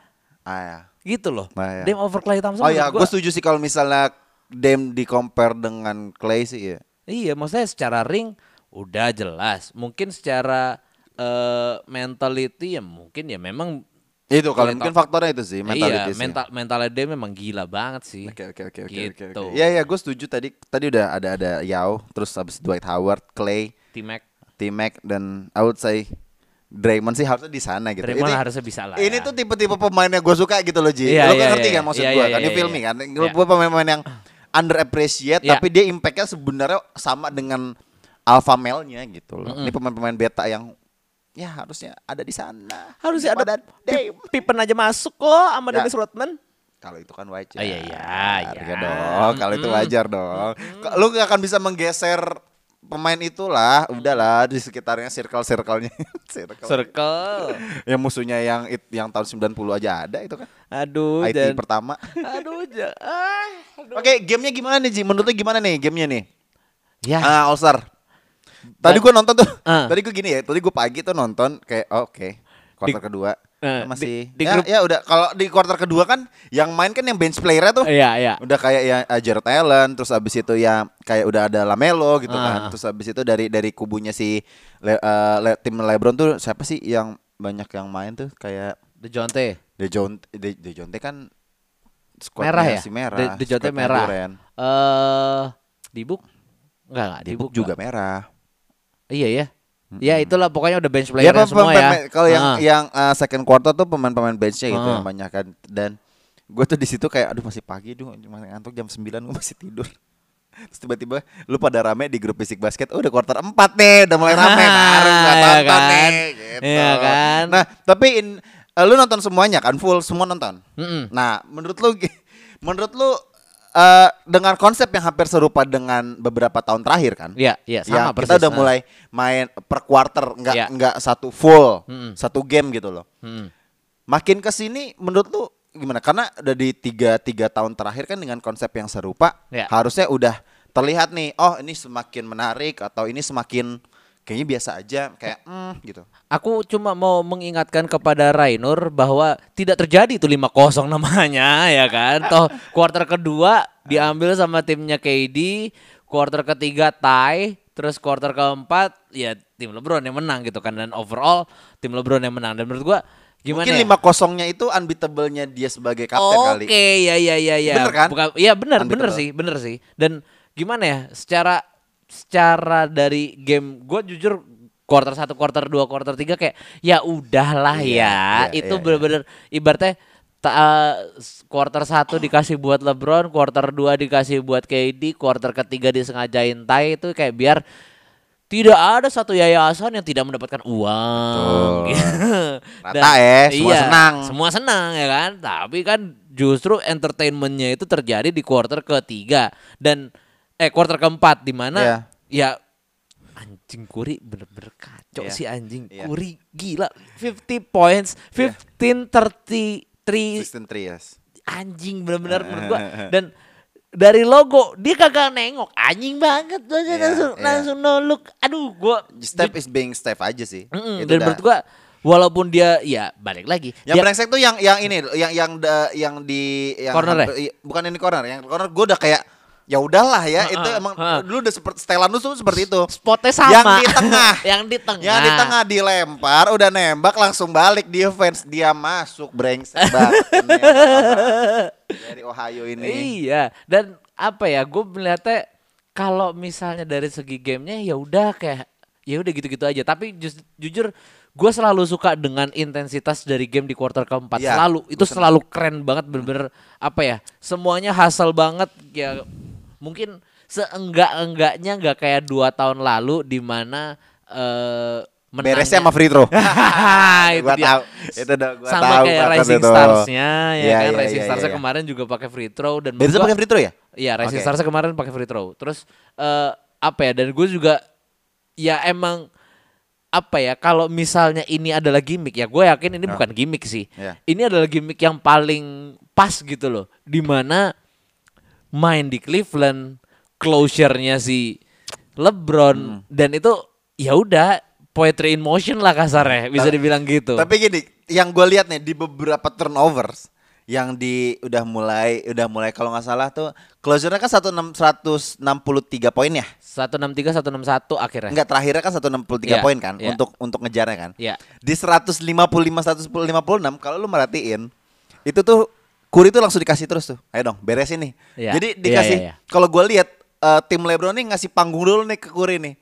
Ah, ya. Gitu loh. Nah, iya. Dame over Clay Thompson. Oh ya, menurut gue setuju sih kalau misalnya Dem di compare dengan Clay sih ya. Iya, maksudnya secara ring udah jelas. Mungkin secara eh, mentality ya mungkin ya memang Itu kalau mungkin faktornya itu sih mentality iya, sih. mental mentalnya dia memang gila banget sih. Oke oke oke oke oke. Iya iya, gue setuju tadi tadi udah ada ada Yao, terus habis Dwight Howard, Clay, T-Mac T-Mac dan I would say Draymond sih harusnya di sana gitu. Draymond Ini- harusnya bisa lah. Ini ya. tuh tipe-tipe pemain yang gue suka gitu loh Ji. Iya, Lo kan iya, ngerti iya, kan maksud iya, gue iya, kan? iya, You feel iya. me kan? Iya. Gue pemain-pemain yang underappreciate Iya. tapi dia impactnya sebenarnya sama dengan alpha male-nya gitu loh. Ini pemain-pemain beta yang ya harusnya ada di sana. harusnya ada Dame. Pippen aja masuk kok sama Ya. Dennis Rodman. Kalau itu kan wajar. Ah, iya, iya, iya. dong. Kalau itu wajar dong. K- Lu gak akan bisa menggeser pemain itulah. Udahlah di sekitarnya circle-circle-nya. circle. Circle. yang musuhnya yang yang tahun 90 aja ada itu kan. Aduh, IT dan- pertama. Aduh, ja- ah, aduh. Oke, gamenya gimana nih Ji? Menurut lu gimana nih gamenya nih? Ya, Ah, All Star. Tadi gua nonton tuh. Ah. Tadi gua gini ya. Tadi gua pagi tuh nonton kayak oh, oke. Kuarter Di- kedua eh, masih di- di ya, grup- ya udah kalau di kuarter kedua kan yang main kan yang bench player tuh iya, iya. udah kayak ya uh, Jared Allen terus abis itu ya kayak udah ada Lamelo gitu kan Ah. terus abis itu dari dari kubunya si Le- uh, Le- tim LeBron tuh siapa sih yang banyak yang main tuh kayak DeJounte. Dejounte De, Dejounte kan Merah ya? si merah De- DeJounte squadnya merah. Eh, Dibuk? Enggak, enggak, Dibuk Dibuk juga enggak. merah Iya ya. Ya itulah pokoknya udah bench Ya, player pem- semua ya. Kalau yang Ah. yang uh, second quarter tuh pemain-pemain benchnya gitu Ah. yang banyak kan dan gue tuh di situ kayak aduh masih pagi tuh masih ngantuk jam 9 gue masih tidur. Terus tiba-tiba lu pada rame di grup basic basket, oh, udah quarter 4 nih, udah mulai rame baru Iya tonton kan? nih gitu. Iya kan? Nah, tapi in, uh, lu nonton semuanya kan full semua nonton. Mm-mm. Nah, menurut lu menurut lu uh, dengan konsep yang hampir serupa dengan beberapa tahun terakhir kan? Iya, iya Ya, sama persis. kita udah Ah. mulai main per quarter, nggak Iya. nggak satu full, Mm-mm. satu game gitu loh. Mm-mm. Makin ke sini menurut lu gimana? Karena udah di tiga tiga tahun terakhir kan dengan konsep yang serupa, Iya. harusnya udah terlihat nih, oh ini semakin menarik atau ini semakin kayaknya biasa aja, kayak hmm, gitu. Aku cuma mau mengingatkan kepada Rainur bahwa tidak terjadi itu 5-0 namanya ya kan. Toh quarter kedua diambil sama timnya KD, quarter ketiga tie, terus quarter keempat ya tim LeBron yang menang gitu kan dan overall tim LeBron yang menang dan menurut gua gimana Mungkin ya? lima kosongnya itu unbeatable-nya dia sebagai kapten Oke, kali. ya ya ya ya. Bener kan? Bukan, iya bener, bener sih, bener sih. Dan gimana ya? Secara secara dari game gue jujur quarter satu, quarter dua, quarter tiga kayak ya udahlah Iya, ya. iya, Itu iya, bener-bener ibaratnya ta- eh, quarter satu dikasih buat LeBron, quarter dua dikasih buat KD, quarter ketiga disengajain tie itu kayak biar tidak ada satu yayasan yang tidak mendapatkan uang. Rata ya, semua iya, senang. Semua senang ya kan. Tapi kan justru entertainmentnya itu terjadi di quarter ketiga dan eh quarter keempat di mana Iya. ya anjing Kuri bener-bener kacau Iya. sih anjing Iya. Kuri gila 50 points 15 33 System three, yes. anjing bener-bener menurut gua dan dari logo dia kagak nengok anjing banget gua Iya, langsung iya. langsung no look aduh gua Step is being step aja sih. Mm-mm, Itu dan dah. menurut gua walaupun dia ya balik lagi Yang dia- brengsek tuh yang yang ini yang yang da- yang di yang Corner ya? hampir- i- bukan ini corner, yang corner gue udah kayak ya udahlah ya itu emang dulu udah seperti setelan lu tuh seperti itu. spotnya sama Yang di tengah. yang di tengah Yang di tengah dilempar, udah nembak langsung balik defense dia masuk brengsek banget. Dari Ohio ini. Iya, dan apa ya? Gue melihatnya kalau misalnya dari segi gamenya ya udah kayak ya udah gitu-gitu aja. Tapi jus- jujur gue selalu suka dengan intensitas dari game di quarter keempat. Iya, selalu itu selalu keren banget bener-bener apa ya? Semuanya hasil banget ya. Mungkin seenggak-enggaknya nggak kayak dua tahun lalu di mana menangnya- Beresnya sama free throw. itu gua dia. tahu. Itu udah gua Sama tahu kayak Rising. Stars-nya ya Iya, kan iya, Rising Stars-nya iya. kemarin juga pakai free throw dan Beresnya pakai free throw ya? Iya, Rising Oke. Stars kemarin pakai free throw. Terus eh apa ya? Dan gue juga ya emang apa ya? Kalau misalnya ini adalah gimmick ya, gue yakin ini Ya. bukan gimmick sih. Iya. Ini adalah gimmick yang paling pas gitu loh. Di mana main di Cleveland, closure-nya si LeBron Hmm. dan itu ya udah poetry in motion lah kasarnya, bisa dibilang gitu. Tapi gini, yang gue lihat nih di beberapa turnovers yang di udah mulai udah mulai kalau nggak salah tuh closure-nya kan 16 163 poin ya. 163 161 akhirnya. Enggak terakhirnya kan 163 Iya, poin kan iya. untuk untuk ngejarnya kan. Iya. Di 155 156 kalau lu merhatiin itu tuh Curry tuh langsung dikasih terus tuh. Ayo dong, beresin nih. Iya, Jadi iya, dikasih iya, iya. kalau gue lihat eh, tim LeBron nih ngasih panggung dulu nih ke Curry nih.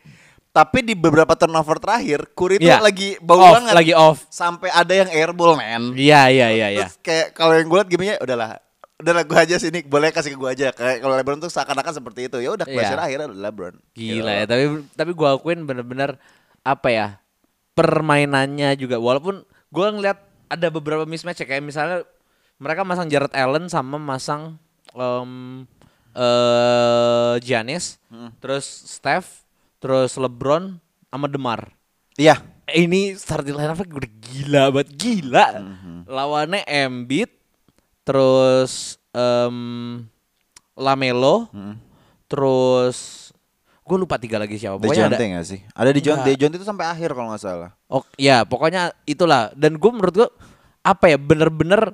Tapi di beberapa turnover terakhir Curry tuh Iya. lagi bau Off, banget. lagi off. Sampai ada yang airball, man. Iya iya iya iya. Terus kayak kalau yang gue liat gamenya udahlah udahlah gue aja sini boleh kasih ke gue aja kayak kalau LeBron tuh seakan-akan seperti itu ya udah Iya. closure akhirnya udah LeBron Gila Gitu. ya, tapi tapi gua akuin bener-bener apa ya? Permainannya juga walaupun gua ngeliat ada beberapa mismatch ya kayak misalnya mereka masang Jared Allen sama masang em eh Giannis, Hmm. terus Steph, terus LeBron sama DeMar. iya Eh, Ini starting line up udah gila banget, gila. Mhm. Lawannya Embiid, terus em Lamelo, Mhm. terus gue lupa tiga lagi siapa. Pokoknya ada, Jonte nggak sih ada di John John itu sampai akhir kalau nggak salah Oh ya pokoknya itulah dan gue menurut gue apa ya bener-bener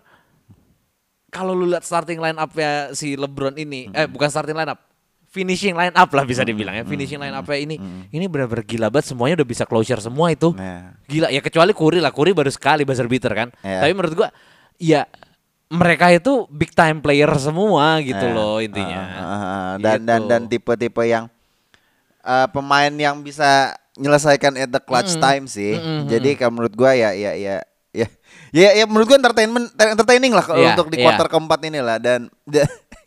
kalau lu lihat starting line up ya si LeBron ini eh bukan starting line up finishing line up lah bisa dibilang ya finishing line up ini. Ini bener-bener gila banget semuanya udah bisa closure semua itu. Nah. gila ya kecuali Curry lah Curry baru sekali buzzer beater kan. Iya. tapi menurut gua ya mereka itu big time player semua gitu Eh, loh intinya. Ah, ah, ah. dan dan Gitu. dan tipe-tipe yang eh, pemain yang bisa menyelesaikan at the clutch Mm-mm. time sih. Mm-mm, jadi kalau menurut gua ya ya ya ya ya, menurut gua entertainment entertaining lah kalau Iya, untuk di iya. quarter keempat ini lah dan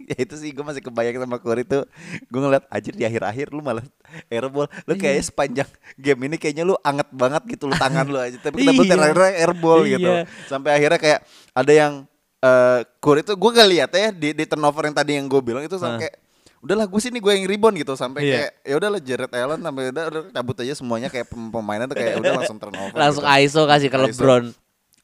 ya itu sih gue masih kebayang sama Curry tuh gue ngeliat anjir di akhir-akhir lu malah airball lu Iya. kayak sepanjang game ini kayaknya lu anget banget gitu lu tangan lu aja tapi kita terakhir airball gitu sampai akhirnya kayak ada yang eh Curry tuh gue gak lihat ya di, di turnover yang tadi yang gue bilang itu sampai kayak udahlah gue sini gue yang rebound gitu sampai Iya. kayak ya udahlah Jared Allen sampai udah, udah cabut aja semuanya kayak pem- pemainnya tuh kayak udah langsung turnover langsung gitu. ISO kasih ke ISO. LeBron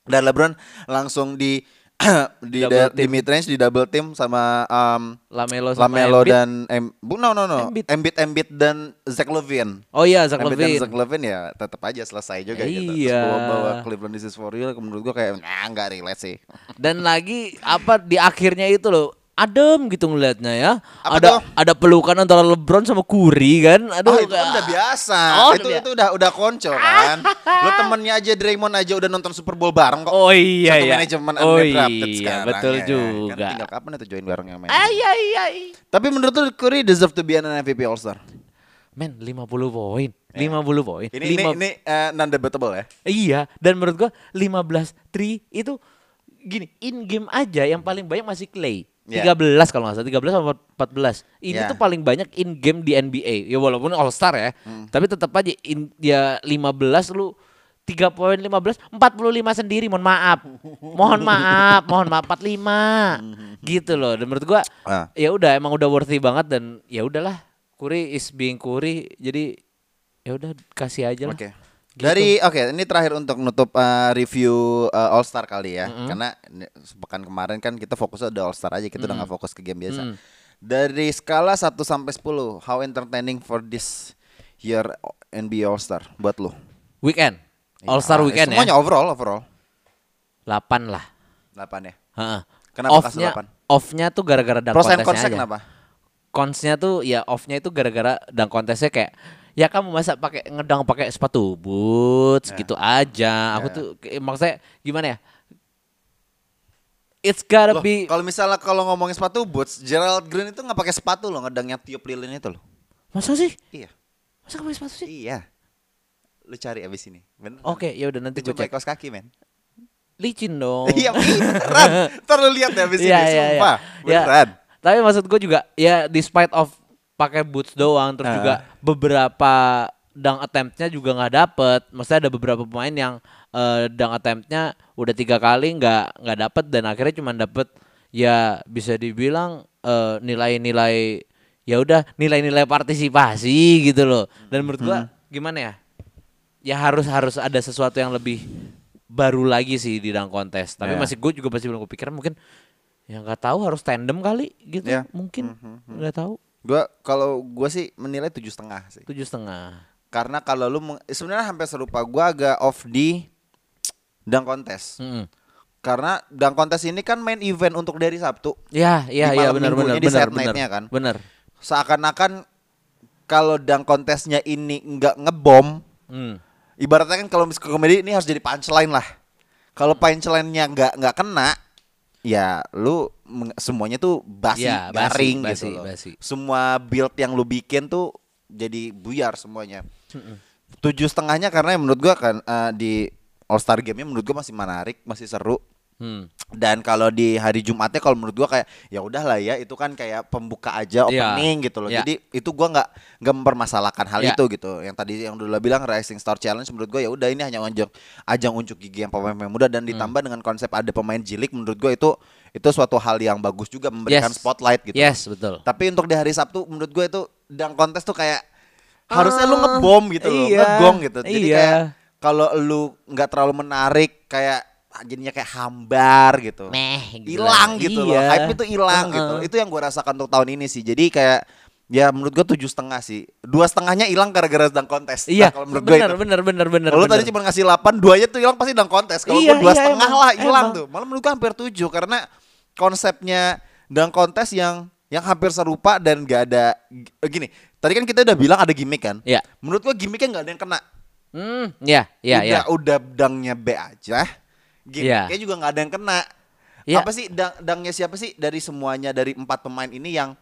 dan LeBron langsung di di, da- di mid range di double team sama um, Lamelo sama Lamelo Embiid. dan em, bu no no no Embiid. Embiid Embiid dan Zach Levine oh iya Zach Embiid dan Levine Zach Levine ya tetap aja selesai juga gitu. Terus Iya. bawa, bawa Cleveland This is for real menurut gua kayak nah nggak relate sih. Dan lagi apa di akhirnya itu loh adem gitu ngelihatnya ya. Apa ada tuh? ada pelukan antara LeBron sama Curry kan. Aduh. Oh, itu kan udah biasa. Oh, itu udah itu udah udah konco kan. Lo temennya aja Draymond aja udah nonton Super Bowl bareng kok. Oh iya Satu iya. manajemen oh undrafted iya sekarang, betul ya juga. Kan tinggal kapan itu join bareng yang main. Ay ay ay. Tapi menurut lu Curry deserve to be an MVP All Star. Men 50 poin. 50 poin. Ini Lima- ini ini eh, non debatable ya. Iya, dan menurut gua 15 3 itu gini, in game aja yang paling banyak masih Clay. Iya. 13 kalau nggak salah 13 sama 14 ini Iya. tuh paling banyak in game di NBA ya walaupun All Star ya Hmm. tapi tetap aja in, ya 15 lu 3 poin 15 45 sendiri mohon maaf mohon maaf mohon maaf 45 gitu loh dan menurut gua Ah. ya udah emang udah worthy banget dan ya udahlah Curry is being Curry jadi ya udah kasih aja lah Oke. Gitu. Dari oke, ini terakhir untuk nutup uh, review uh, All Star kali ya. Karena ini- sepekan kemarin kan kita fokusnya udah All Star aja, kita udah nggak fokus ke game biasa. Dari skala 1 sampai 10, how entertaining for this year NBA All Star buat lu? weekend All Star Ah, weekend Semuanya ya overall, overall. 8 lah 8 ya. Heeh. Kenapa kasih Off-nya 8? off-nya tuh gara-gara dunk Pros cons-nya aja. kenapa? Consnya tuh ya off-nya itu gara-gara dunk contestnya kayak ya kamu masa pakai ngedang pakai sepatu boots gitu aja. Aku Ya. tuh kayak- maksudnya gimana ya? It's gotta Loh, be kalau misalnya kalau ngomongin sepatu boots, Gerald Green itu nggak pakai sepatu loh, ngedangnya tiup lilin itu loh. Masa sih? Iya. Masa pakai sepatu sih? Iya. Lu cari abis ini. Bener. Oke, ya udah nanti gue coba cek. kaos kaki, men. Licin dong. Iya, beneran. Ntar lu lihat deh abis ini, Iya, iya, iya. sumpah. Ya, Beneran. Tapi maksud gue juga ya despite of pakai boots doang terus Ah. juga beberapa dunk attempt-nya juga nggak dapet. Maksudnya ada beberapa pemain yang eh, dunk attempt-nya udah tiga kali nggak nggak dapet dan akhirnya cuma dapet ya bisa dibilang eh, nilai-nilai ya udah nilai-nilai partisipasi gitu loh. Dan menurut gua gimana ya? Ya harus harus ada sesuatu yang lebih baru lagi sih di dunk contest. Tapi Ya. masih gue juga masih belum kepikiran mungkin ya nggak tahu harus tandem kali gitu Ya. mungkin nggak tahu Gua kalau gua sih menilai tujuh setengah sih. tujuh setengah Karena kalau lu sebenarnya hampir serupa gua agak off di dunk contest. Mm-mm. Karena dunk contest ini kan main event untuk dari Sabtu. ya ya Di ya malam benar benar di benar benar kan? benar Seakan-akan kalau dunk contestnya ini nggak ngebom, Hmm. ibaratnya kan kalau musik komedi ini harus jadi punchline lah. Kalau punchline-nya nggak nggak kena, ya lu semuanya tuh basi, Ya, basi, garing basi, gitu loh. basi. Semua build yang lu bikin tuh jadi buyar semuanya. Tujuh setengahnya karena menurut gua kan eh, di All Star Game-nya menurut gua masih menarik, masih seru. Hmm. Dan kalau di hari Jumatnya kalau menurut gua kayak ya udahlah ya itu kan kayak pembuka aja Iya. opening gitu loh. Iya. Jadi itu gua nggak nggak mempermasalahkan hal Iya. itu gitu. Yang tadi yang dulu bilang Rising Star Challenge menurut gua ya udah ini hanya ajang ajang unjuk gigi yang pemain-pemain muda dan Hmm. ditambah dengan konsep ada pemain jilik menurut gua itu itu suatu hal yang bagus juga memberikan Yes. spotlight gitu. yes betul Tapi untuk di hari Sabtu menurut gue itu dang kontes tuh kayak harusnya lu ngebom gitu loh, iya, ngegong gitu. Jadi iya. kayak kalau lu nggak terlalu menarik kayak ah, jadinya kayak hambar gitu. meh Hilang gitu loh. Iya. Hype itu hilang gitu. Heeh. Itu yang gue rasakan untuk tahun ini sih. Jadi kayak ya menurut gue tujuh setengah sih. Dua setengahnya hilang gara-gara dang kontes. iya Nah, kalau menurut gue itu. benar benar benar Kalau benar. tadi cuma ngasih 8, duanya tuh hilang pasti dang kontes. Kalau Iya, gue dua iya, setengah emang, lah hilang tuh. Malah menurut gue hampir 7 karena konsepnya dang kontes yang yang hampir serupa dan gak ada eh, gini. Tadi kan kita udah bilang ada gimmick kan? Iya. Menurut gue gimmicknya nggak ada yang kena. hmm ya ya udah ya udah dangnya B aja. Gimmicknya Iya. juga nggak ada yang kena. Iya. Apa sih dang dangnya siapa sih dari semuanya dari empat pemain ini yang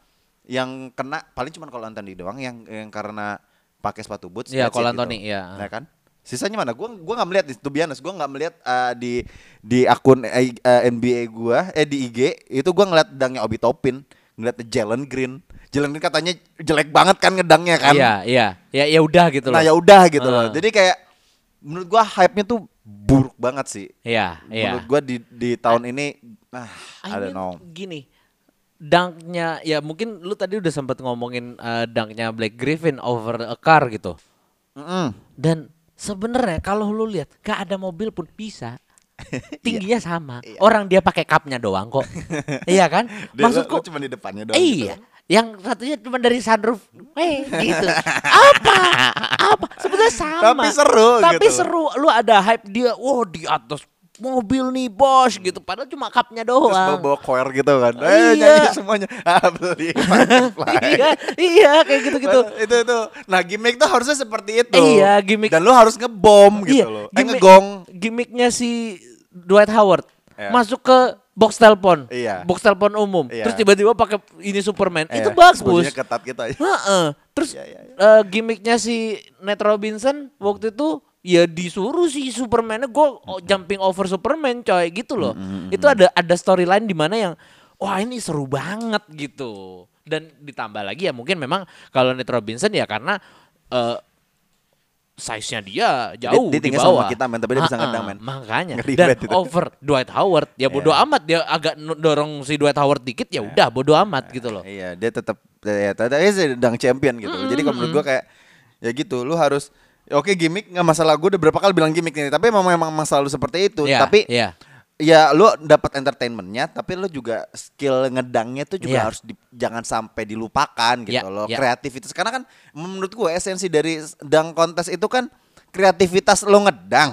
yang kena paling cuma kalau Anthony doang yang yang karena pakai sepatu boots. Iya, Cole it gitu. Anthony, iya. Nah kan? Sisanya mana? Gua gua nggak melihat itu biasa. Gua nggak melihat uh, di di akun eh, eh, NBA gua eh di IG itu gua ngeliat dangnya Obi Topin, ngeliat Jalen Green. Jalen Green katanya jelek banget kan ngedangnya kan. iya iya ya ya udah gitu loh Nah ya udah gitu loh. Heeh. Jadi kayak menurut gua hype-nya tuh buruk banget sih. iya iya Menurut gua di di tahun ini ah I I don't know. Gini, dunknya ya mungkin lu tadi udah sempat ngomongin eh, dunknya Black Griffin over a car gitu. Mm-mm. Dan sebenarnya kalau lu lihat gak ada mobil pun bisa. Tingginya sama. Iya. Orang dia pakai cupnya doang kok. iya kan? Maksudku cuma di depannya doang. Iya. gitu. Yang satunya cuma dari sunroof. Eh, gitu. Apa? Apa? Sebenarnya sama. Tapi seru Tapi gitu. seru. Lu ada hype dia, wow di atas mobil nih bos gitu. Padahal cuma cupnya Terus doang. bawa-bawa choir gitu kan. Eh Iya. nyanyi semuanya. Ah beli. iya, iya kayak gitu-gitu. itu itu. Nah gimmick tuh harusnya seperti itu. Iya, gimmick. Dan lu harus ngebom gitu loh. Eh gimmick- ngegong. Gimmicknya si Dwight Howard Iya. masuk ke box telepon, Iya. box telepon umum, Iya. terus tiba-tiba pakai ini Superman, itu Eh, bagus. sebelumnya ketat gitu aja. Heeh. Terus Iya, iya, eh, gimmicknya si Nate Robinson waktu itu ya disuruh si Superman gue jumping over Superman coy gitu loh. Itu ada ada storyline di mana yang wah ini seru banget gitu. Dan ditambah lagi ya mungkin memang kalau Nate Robinson ya karena eh size-nya dia jauh dia di tinggal bawah. sama kita, men, tapi dia bisa ngedang, men. Makanya. Dan itu. over Dwight Howard ya bodo Iya. amat dia agak dorong si Dwight Howard dikit ya udah bodo amat gitu loh. Iya, dia tetap ya tetap ya, sih dang champion gitu. Jadi kalau menurut gua kayak ya gitu, lu harus ya oke gimmick nggak masalah gue udah berapa kali bilang gimmick nih, tapi memang memang selalu seperti itu. Iya, tapi iya. Ya lu dapat entertainmentnya, tapi lu juga skill ngedangnya tuh juga Iya. harus di- jangan sampai dilupakan gitu Iya, loh. iya. Kreativitas karena kan menurut gue esensi dari dang kontes itu kan kreativitas lo ngedang.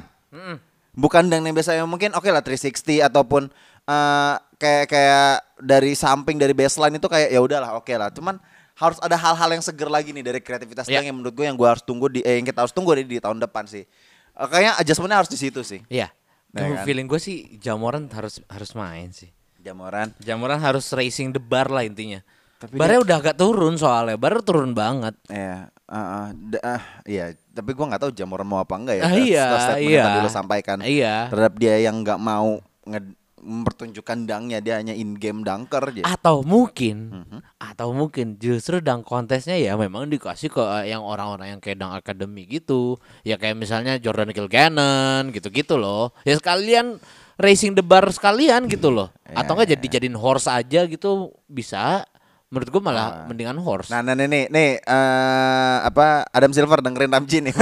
Bukan dang yang biasanya mungkin oke lah 360 ataupun eh, kayak kayak dari samping dari baseline itu kayak ya udahlah oke lah. Cuman harus ada hal-hal yang seger lagi nih dari kreativitas Iya. dang yang menurut gue yang gue harus tunggu di eh, yang kita harus tunggu di, di tahun depan sih. Eh, kayaknya adjustmentnya harus di situ sih. Iya. Nah, kan? feeling gue sih Jamoran harus harus main sih. Jamoran. Jamoran harus racing the bar lah intinya. Tapi Barnya udah agak turun soalnya, bar turun banget. Iya, uh, uh, ah, iya. Tapi gua nggak tahu Jamoran mau apa enggak ya. Setelah iya, iya. tadi lo sampaikan. Iya. Terhadap dia yang nggak mau nge- mempertunjukkan dangnya, dia hanya in game dunker aja. Atau mungkin, Mhm. atau mungkin justru dang kontesnya ya memang dikasih ke eh, yang orang-orang yang kayak dang academy gitu. Ya kayak misalnya Jordan Kilgannon gitu-gitu loh. Ya sekalian racing the bar sekalian gitu loh. Atau enggak jadi jadiin horse aja gitu bisa. Menurut gua malah mendingan horse. Nah, nah, nih, nih, nih, eh, apa Adam Silver dengerin Ramji nih.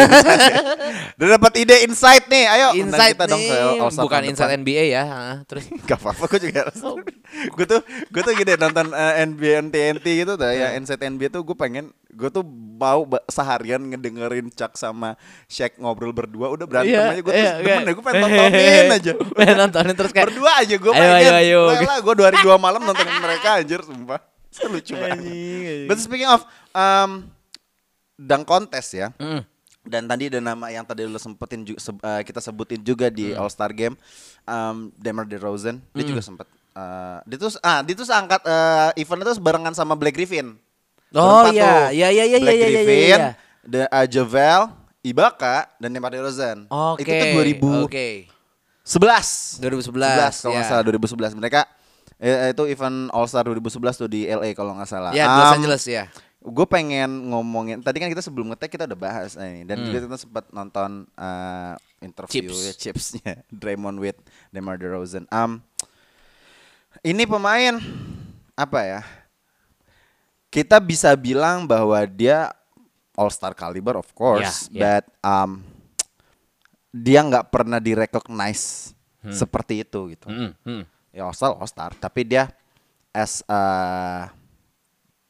Udah dapat ide insight nih, ayo Insight kita dong ke nih, bukan inside depan. NBA ya. ah, Terus Gak apa-apa, gue juga Gue tuh, gue tuh gini nonton eh, NBA TNT gitu tuh ya Inside NBA tuh gue pengen Gue tuh mau seharian ngedengerin Chuck sama Shaq ngobrol berdua Udah berantem Iya, aja Gue tuh iya, demen iya. deh, gue pengen tontonin aja Pengen nontonin terus kayak Berdua aja gue Ayo, pengen ayo, ayo. Rela gue dua hari dua malam nontonin mereka anjir Sumpah Lucu banget But speaking of um, Dunk contest ya Mm. dan tadi ada nama yang tadi lu sempetin ju- se- eh, kita sebutin juga di Hmm. All Star Game um, Demar Derozan dia juga sempet eh, dia tuh ah dia tuh angkat eh, event itu barengan sama Black Griffin Oh, iya. Iya, iya, iya, Black iya, iya, iya, Griffin iya. The, uh, Javel Ibaka dan Demar Derozan Oke. itu tuh 2011 Oke. 11 2011. kalau nggak ya. salah 2011 mereka eh, itu event All Star 2011 tuh di LA kalau nggak salah Ya, Los Um, Angeles ya. gue pengen ngomongin tadi kan kita sebelum ngetek kita udah bahas nah ini dan Hmm. juga kita sempat nonton uh, interview Chips. ya, chipsnya Draymond with Demar Derozan. Um, ini pemain apa ya? Kita bisa bilang bahwa dia All Star caliber of course, Ya, ya. but um, dia nggak pernah direcognize seperti itu gitu. Hmm, hmm. Ya All Star All Star, tapi dia as a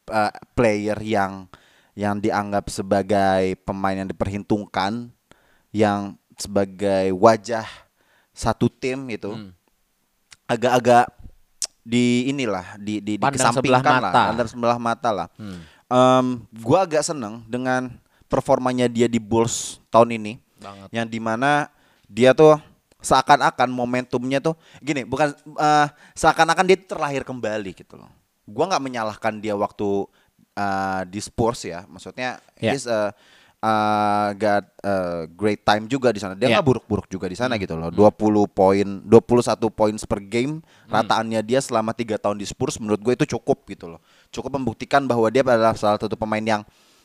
uh, player yang yang dianggap sebagai pemain yang diperhitungkan, yang sebagai wajah satu tim gitu, Hmm. agak-agak di inilah di di Pandang dikesampingkan sebelah lah, mata. Hmm. pandang sebelah mata lah. Em, gua agak seneng dengan performanya dia di Bulls tahun ini, Banget. yang di mana dia tuh seakan-akan momentumnya tuh gini, bukan eh, seakan-akan dia terlahir kembali gitu loh. Gua nggak menyalahkan dia waktu eh, di Spurs ya, maksudnya Ya. he's eh, got eh, great time juga di sana. Dia Ya. nggak buruk-buruk juga di sana gitu loh. 20 poin, 21 poin per game rataannya dia selama tiga tahun di Spurs menurut gue itu cukup gitu loh. Cukup membuktikan bahwa dia adalah salah satu pemain yang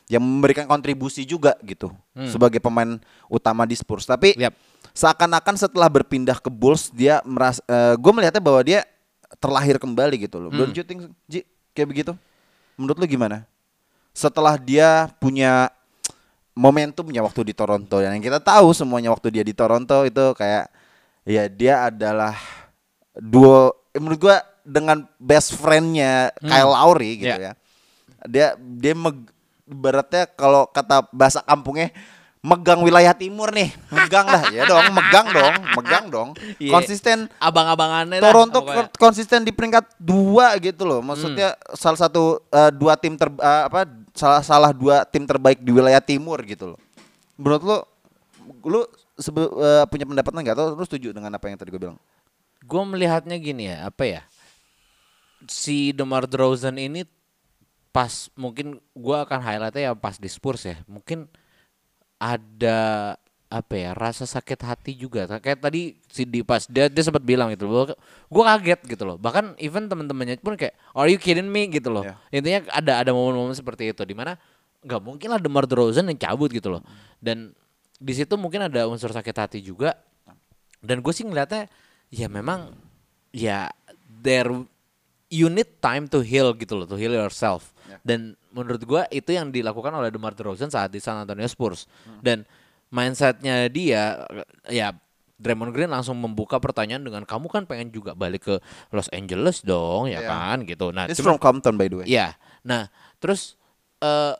yang memberikan kontribusi juga gitu sebagai pemain utama di Spurs. Tapi Yap. Seakan-akan setelah berpindah ke Bulls dia merasa gue melihatnya bahwa dia terlahir kembali gitu loh. Don't you think Ji, kayak begitu? Menurut lu gimana? Setelah dia punya momentumnya waktu di Toronto dan yang kita tahu semuanya waktu dia di Toronto itu kayak ya dia adalah duo eh, menurut gua dengan best friendnya Kyle Lowry gitu Ya. ya. Dia dia meg, ibaratnya kalau kata bahasa kampungnya megang wilayah timur nih, megang dah ya dong, megang dong, megang dong. Iya. Konsisten Abang-abangannya Toronto pokoknya. ko- konsisten di peringkat dua gitu loh. Maksudnya salah satu eh, dua tim ter eh, apa salah salah dua tim terbaik di wilayah timur gitu loh. Menurut lu lu sebe- eh, punya pendapat enggak atau lu setuju dengan apa yang tadi gue bilang? gue melihatnya gini ya apa ya si Demar Derozan ini pas mungkin gue akan highlightnya ya pas di Spurs ya mungkin ada apa ya rasa sakit hati juga. Kayak tadi si Dipas dia dia sempat bilang gitu loh gue kaget gitu loh. Bahkan even teman-temannya pun kayak are you kidding me? gitu loh. Ya. intinya ada ada momen-momen seperti itu di mana nggak mungkin lah Demar Derozan yang cabut gitu loh. Dan di situ mungkin ada unsur sakit hati juga. Dan gue sih ngeliatnya ya memang ya there you need time to heal gitu loh to heal yourself dan menurut gue itu yang dilakukan oleh DeMar DeRozan saat di San Antonio Spurs dan mindsetnya dia ya Draymond Green langsung membuka pertanyaan dengan kamu kan pengen juga balik ke Los Angeles dong ya Yeah. kan gitu nah It's cuma- from Compton by the way. Iya. Nah, terus eh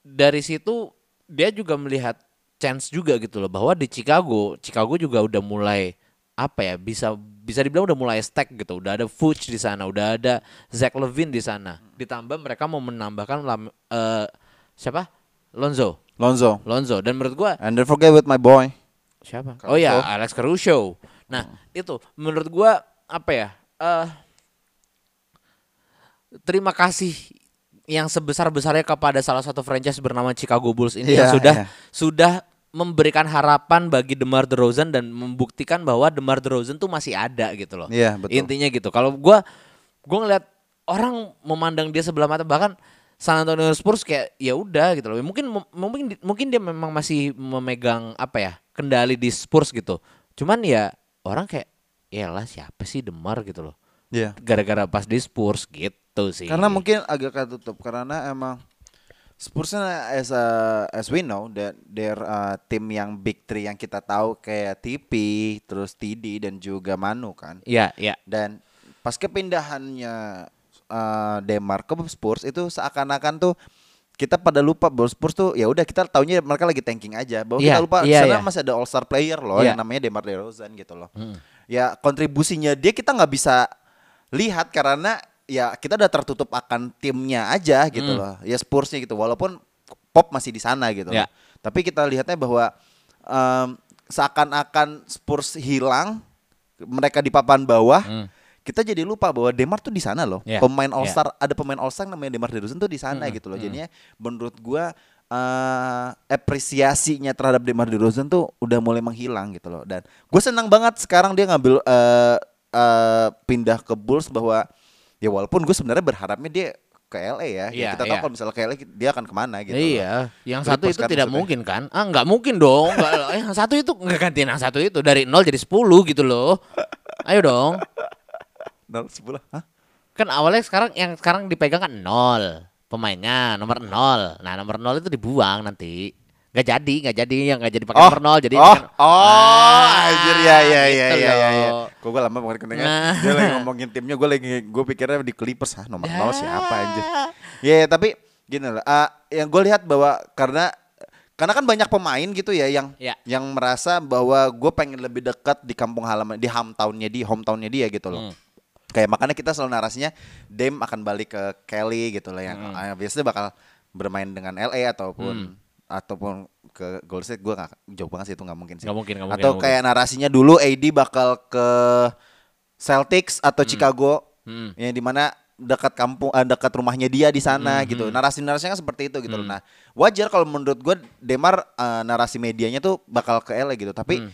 dari situ dia juga melihat chance juga gitu loh bahwa di Chicago, Chicago juga udah mulai apa ya bisa bisa dibilang udah mulai stack gitu. Udah ada Fuchs di sana, udah ada Zach Levine di sana. Ditambah mereka mau menambahkan lam- eh siapa? Lonzo. Lonzo. Lonzo dan menurut gua And don't forget with my boy. siapa? Caruso. Oh ya, Alex Caruso. Nah, itu menurut gua apa ya? eh terima kasih yang sebesar-besarnya kepada salah satu franchise bernama Chicago Bulls ini yang Iya, sudah iya. sudah memberikan harapan bagi DeMar DeRozan dan membuktikan bahwa DeMar DeRozan tuh masih ada gitu loh. Iya, betul. Intinya gitu. Kalau gua gua ngeliat orang memandang dia sebelah mata bahkan San Antonio Spurs kayak ya udah gitu loh. Mungkin mungkin mungkin dia memang masih memegang apa ya? kendali di Spurs gitu. Cuman ya orang kayak ya lah siapa sih DeMar gitu loh. Iya. Gara-gara pas di Spurs gitu sih. Karena mungkin agak ketutup karena emang Spursnya as a, as we know that they're uh, tim yang big three yang kita tahu kayak TP, terus TD dan juga Manu kan. Iya, iya. Dan pas kepindahannya uh, Demar ke Spurs itu seakan-akan tuh kita pada lupa bahwa Spurs tuh ya udah kita taunya mereka lagi tanking aja. Bahwa Iya, kita lupa iya, sana iya. masih ada All Star player loh Iya. yang namanya Demar Derozan gitu loh. Ya kontribusinya dia kita nggak bisa lihat karena ya kita udah tertutup akan timnya aja gitu Hmm. loh. Ya Spursnya gitu walaupun Pop masih di sana gitu loh. Tapi kita lihatnya bahwa em, seakan-akan Spurs hilang mereka di papan bawah kita jadi lupa bahwa Demar tuh di sana loh. Hmm. Ya, Pemain All ya. Star ada pemain All Star namanya Demar Derozan tuh di sana gitu loh. Jadinya menurut gua eh apresiasinya terhadap Demar Derozan tuh udah mulai menghilang gitu loh. Dan gue senang banget sekarang dia ngambil eh eh, pindah ke Bulls bahwa ya walaupun gue sebenarnya berharapnya dia ke LA ya. Ya, Iya, kita tahu iya. kalau misalnya ke LA dia akan ke mana gitu. iya, yang satu itu tidak maksudnya. mungkin kan? Ah, nggak mungkin dong. Nggak, yang satu itu nggak gantiin yang satu itu dari nol jadi 10 gitu loh. Ayo dong. Nol. Hah? Kan awalnya sekarang yang sekarang dipegang kan nol pemainnya nomor nol. Nah nomor nol itu dibuang nanti. Nggak jadi, nggak jadi yang nggak jadi pakai nomor nol. Jadi oh, kan- oh, Ah, anjir ya ya ya gitu ya ya. ya. Kok gue lama banget kedengar. Nah. Dia lagi ngomongin timnya, gue lagi gue pikirnya di Clippers ah nomor nol siapa anjir. Ya. Ya ya, tapi gini lah. ah, yang gue lihat bahwa karena karena kan banyak pemain gitu ya yang Ya. yang merasa bahwa gue pengen lebih dekat di kampung halaman di hometownnya di hometownnya dia gitu loh. Hmm. Kayak makanya kita selalu narasinya Dame akan balik ke Kelly gitu loh yang Hmm. ah, biasanya bakal bermain dengan LA ataupun ataupun ke Golden State gue gak jauh banget sih itu nggak mungkin sih. Nggak mungkin, nggak mungkin, Atau nggak kayak narasinya dulu AD bakal ke Celtics atau Chicago Hmm. yang di mana dekat kampung eh, dekat rumahnya dia di sana Hmm, gitu. Narasi-narasinya kan seperti itu gitu loh. Nah, wajar kalau menurut gue Demar eh, narasi medianya tuh bakal ke LA gitu. Tapi Hmm.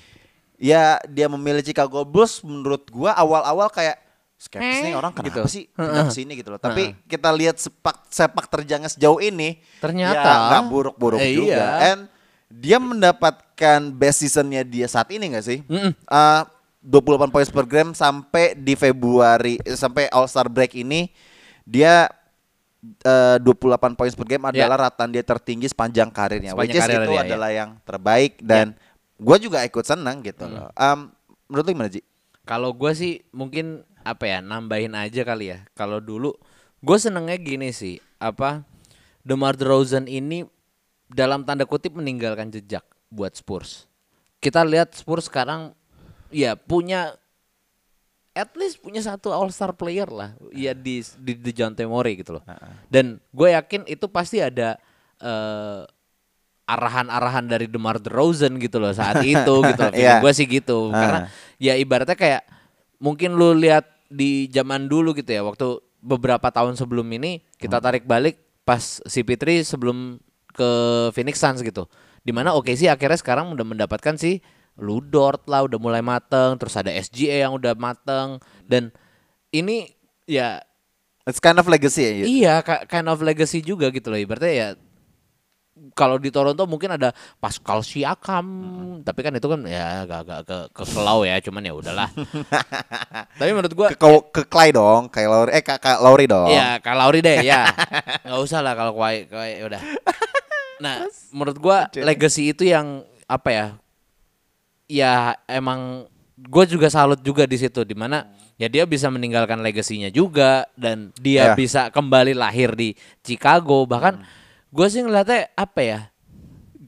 ya dia memilih Chicago Bulls menurut gua awal-awal kayak skeptis nih Eh, orang kenapa gitu. sih pindah ke sini gitu loh. Tapi kita lihat sepak sepak terjangnya sejauh ini Ternyata. ya nggak buruk-buruk Eh, juga. iya. And dia mendapatkan best seasonnya dia saat ini nggak sih? Mm-mm. Eh, 28 poin per game sampai di Februari sampai All Star break ini dia eh, 28 poin per game Ya. adalah rataan dia tertinggi sepanjang karirnya. Sepanjang Which is karir itu dia, ya. adalah yang terbaik dan gua juga ikut senang gitu loh. Um, menurut lu gimana Ji? Kalau gue sih mungkin apa ya nambahin aja kali ya. Kalau dulu gue senengnya gini sih apa DeMar DeRozan ini dalam tanda kutip meninggalkan jejak buat Spurs. Kita lihat Spurs sekarang ya punya at least punya satu All Star player lah ya di di, di John Murray gitu loh. Dan gue yakin itu pasti ada eh, arahan-arahan dari DeMar DeRozan gitu loh saat itu gitu loh. Iya. gue sih gitu. Karena ya ibaratnya kayak mungkin lu lihat di zaman dulu gitu ya waktu beberapa tahun sebelum ini kita tarik balik pas si Fitri sebelum ke Phoenix Suns gitu. Di mana OKC akhirnya sekarang udah mendapatkan si Ludort lah udah mulai mateng, terus ada SGA yang udah mateng dan ini ya It's kind of legacy ya. Iya ka- kind of legacy juga gitu loh. Ibaratnya ya kalau di Toronto mungkin ada Pascal Siakam, tapi kan itu kan ya agak-agak ke ke kelau ya, cuman ya udahlah. tapi menurut gua Ke, ke, ke Clay dong, kayak Lauri eh Kak Kak Lauri dong. Iya, Kak Lauri deh ya. nggak usah lah kalau Kawhi, Kawhi udah. Nah, menurut gua legacy itu yang apa ya? Ya emang gue juga salut juga di situ di mana ya dia bisa meninggalkan legasinya juga dan dia Ya. bisa kembali lahir di Chicago bahkan gue sih ngeliatnya apa ya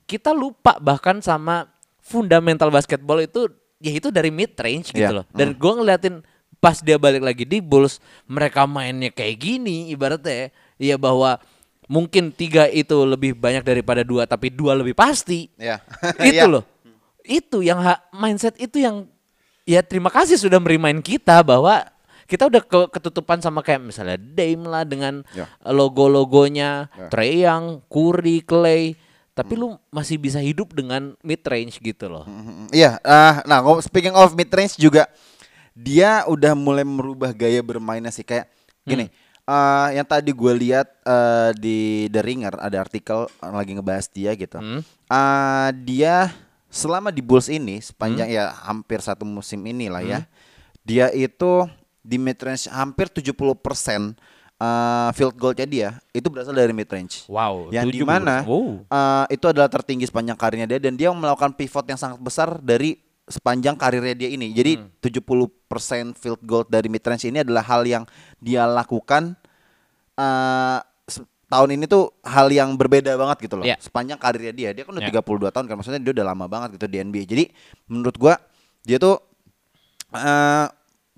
kita lupa bahkan sama fundamental basketball itu ya itu dari mid range gitu Iya. loh dan gue ngeliatin pas dia balik lagi di Bulls mereka mainnya kayak gini ibaratnya ya bahwa mungkin tiga itu lebih banyak daripada dua tapi dua lebih pasti Iya. itu Iya. loh itu yang ha- mindset itu yang ya terima kasih sudah merimain kita bahwa kita udah ke- ketutupan sama kayak misalnya Dame lah dengan Ya. logo-logonya Ya. Trey Young, Curry, Clay tapi Hmm. lu masih bisa hidup dengan mid range gitu loh Mm, Iya, ah, nah speaking of mid range juga dia udah mulai merubah gaya bermainnya sih kayak gini. ah, yang tadi gue lihat eh, di The Ringer ada artikel lagi ngebahas dia gitu. Hmm. Ah, dia selama di Bulls ini sepanjang ya hampir satu musim ini lah ya. Dia itu di mid range hampir 70% eh, field goalnya dia itu berasal dari mid range. wow Yang di mana puluh- wow. eh, itu adalah tertinggi sepanjang karirnya dia dan dia melakukan pivot yang sangat besar dari sepanjang karirnya dia ini. Jadi Hmm. 70% field goal dari mid range ini adalah hal yang dia lakukan se- tahun ini tuh hal yang berbeda banget gitu loh. Iya. Sepanjang karirnya dia, dia kan udah Iya. 32 tahun kan maksudnya dia udah lama banget gitu di NBA. Jadi menurut gua dia tuh eh,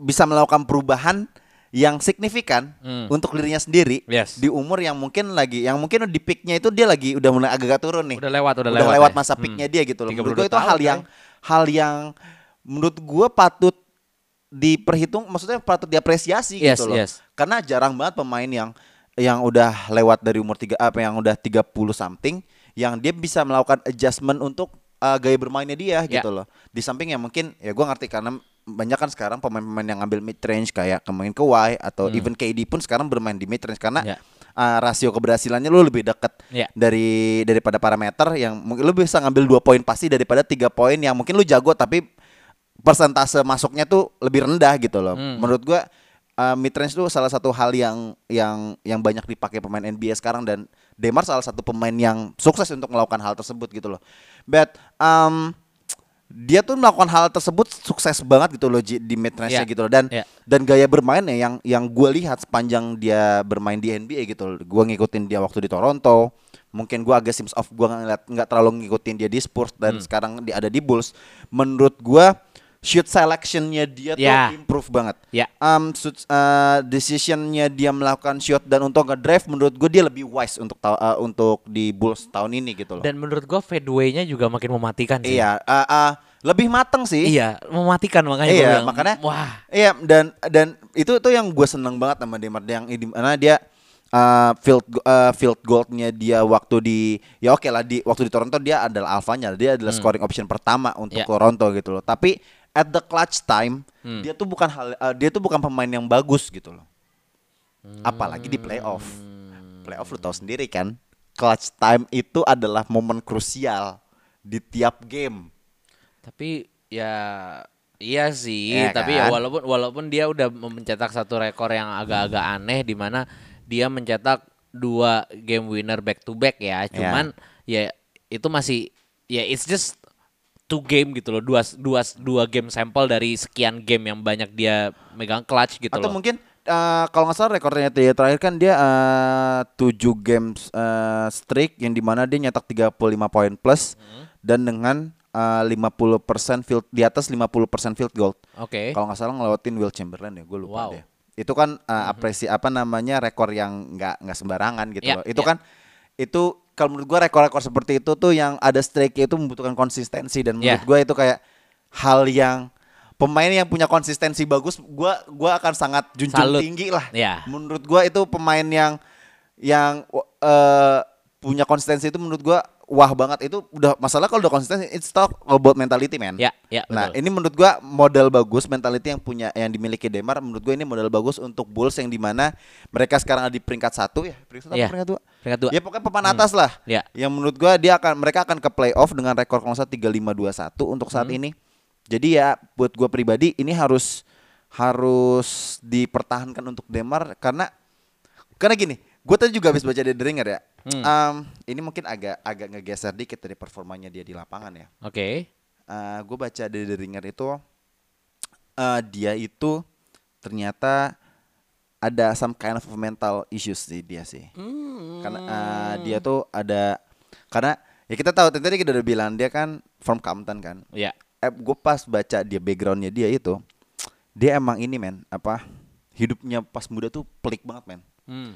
bisa melakukan perubahan yang signifikan Hmm. untuk dirinya sendiri Yes. di umur yang mungkin lagi yang mungkin di peaknya itu dia lagi udah mulai agak-agak turun nih Udah lewat, udah udah lewat lewat ya. masa Hmm. peaknya dia gitu loh 32 menurut gue itu hal yang hal yang menurut gue patut diperhitung maksudnya patut diapresiasi Yes, gitu loh yes. karena jarang banget pemain yang yang udah lewat dari umur tiga apa yang udah 30 something yang dia bisa melakukan adjustment untuk uh, gaya bermainnya dia Ya. gitu loh di samping yang mungkin ya gue ngerti karena banyak kan sekarang pemain-pemain yang ngambil mid range kayak kemarin ke Y atau even KD pun sekarang bermain di mid range karena Hmm. Ya. uh, rasio keberhasilannya lu lebih dekat Ya. dari daripada parameter yang mungkin lu bisa ngambil dua poin pasti daripada tiga poin yang mungkin lu jago tapi persentase masuknya tuh lebih rendah gitu loh. Hmm. Menurut gua uh, mid range tuh salah satu hal yang yang yang banyak dipakai pemain NBA sekarang dan Demar salah satu pemain yang sukses untuk melakukan hal tersebut gitu loh. But um, dia tuh melakukan hal tersebut sukses banget gitu loh di mid range Ya. gitu loh dan Ya. dan gaya bermainnya yang yang gue lihat sepanjang dia bermain di NBA gitu loh. Gue ngikutin dia waktu di Toronto. Mungkin gue agak sims off gue ngeliat nggak terlalu ngikutin dia di Spurs dan Hmm. sekarang dia ada di Bulls. Menurut gue shoot selectionnya dia tuh Ya. improve banget. Ya. Um, shoot, uh, decisionnya dia melakukan shot dan untuk nge-drive menurut gue dia lebih wise untuk ta- uh, untuk di Bulls tahun ini gitu loh. dan menurut gua fadeaway-nya juga makin mematikan sih iya, uh, uh, lebih mateng sih. iya mematikan makanya Iya, bilang, makanya wah Iya, dan dan itu tuh yang gue seneng banget sama Demar yang di mana dia uh, field uh, field goalnya dia waktu di ya oke lah di waktu di Toronto dia adalah alfanya, dia adalah scoring option pertama untuk Ya. Toronto gitu loh. Tapi at the clutch time Hmm. dia tuh bukan hal uh, dia tuh bukan pemain yang bagus gitu loh. Apalagi di playoff. Playoff lu tahu sendiri kan, clutch time itu adalah momen krusial di tiap game. Tapi ya iya sih, Iya tapi ya kan? walaupun walaupun dia udah mencetak satu rekor yang agak-agak aneh di mana dia mencetak dua game winner back to back ya. Cuman ya itu masih ya it's just two game gitu loh. Dua dua dua game sampel dari sekian game yang banyak dia megang clutch gitu Atau loh. mungkin eh, kalau nggak salah rekornya dia terakhir kan dia eh, 7 games eh, streak yang di mana dia nyetak 35 poin plus Hmm. dan dengan eh, 50% field di atas 50% field goal. Oke. Kalau nggak salah ngelewatin Will Chamberlain ya, gue lupa Wow. deh. Itu kan eh, apresi apa namanya rekor yang nggak nggak sembarangan gitu Ya, loh. Itu ya. kan itu kalau menurut gue rekor-rekor seperti itu tuh yang ada streak itu membutuhkan konsistensi dan menurut Ya. gue itu kayak hal yang pemain yang punya konsistensi bagus gua gua akan sangat junjung Salut. tinggi lah Ya. menurut gua itu pemain yang yang eh punya konsistensi itu menurut gua wah banget itu udah masalah kalau udah konsisten it's talk about mentality man. Ya, ya, Nah, betul. ini menurut gua modal bagus mentality yang punya yang dimiliki Demar menurut gua ini modal bagus untuk Bulls yang di mana mereka sekarang ada di peringkat satu ya, peringkat satu, apa peringkat dua. Peringkat dua. Ya pokoknya papan atas lah. Ya. Yang menurut gua dia akan mereka akan ke playoff dengan rekor kalau nggak salah 3521 untuk saat Hmm. ini. Jadi ya buat gua pribadi ini harus harus dipertahankan untuk Demar karena karena gini, gue tadi juga habis baca The Ringer ya. Hmm. Em, ini mungkin agak agak ngegeser dikit dari performanya dia di lapangan ya. Oke. gue baca dari The Ringer itu eh, dia itu ternyata ada some kind of mental issues sih dia sih. Karena eh, dia tuh ada karena ya kita tahu tadi kita udah bilang dia kan from Compton kan. Ya. Eh, gue pas baca dia backgroundnya dia itu dia emang ini men apa hidupnya pas muda tuh pelik banget men. Hmm.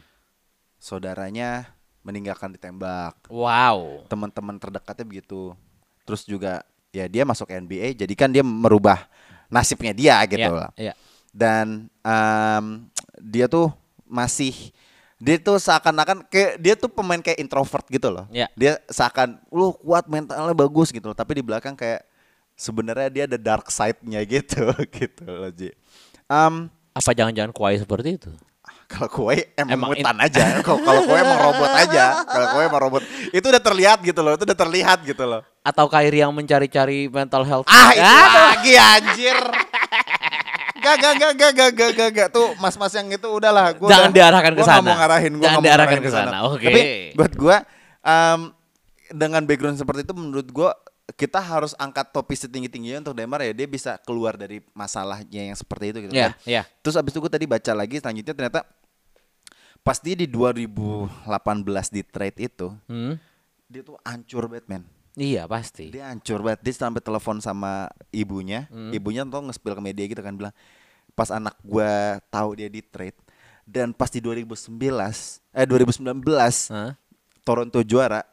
Saudaranya meninggalkan ditembak Wow. teman-teman terdekatnya begitu. Terus juga ya dia masuk NBA, jadi kan dia merubah nasibnya dia gitu Ya, loh. ya. Dan em, dia tuh masih dia tuh seakan-akan kayak dia tuh pemain kayak introvert gitu loh. Ya. Dia seakan lu kuat mentalnya bagus gitu loh, tapi di belakang kayak sebenarnya dia ada dark side-nya gitu gitu loh, Ji. Em, Apa jangan-jangan kuai seperti itu? Kalau kue emang, Emang mutan aja. Kalau kue emang robot aja. Kalau kue emang robot. Itu udah terlihat gitu loh. Itu udah terlihat gitu loh. Atau Kyrie yang mencari-cari mental health? Ah itu lagi anjir. Gak gak gak gak gak gak gak gak tuh mas-mas yang itu udahlah gua Jangan udah- diarahkan ke gua sana. mau ngarahin gua Jangan diarahkan ke sana. Oke. Tapi buat gua em, dengan background seperti itu menurut gua kita harus angkat topi setinggi-tingginya untuk Demar ya dia bisa keluar dari masalahnya yang seperti itu gitu Ya, kan. ya. Terus abis itu gue tadi baca lagi selanjutnya ternyata pas dia di 2018 di trade itu Hmm? dia tuh hancur banget men. Iya pasti. Dia hancur banget. Dia sampai telepon sama ibunya. Hmm. Ibunya tuh nge-spill ke media gitu kan bilang pas anak gua tahu dia di trade dan pas di 2019 eh 2019 Hah? Toronto juara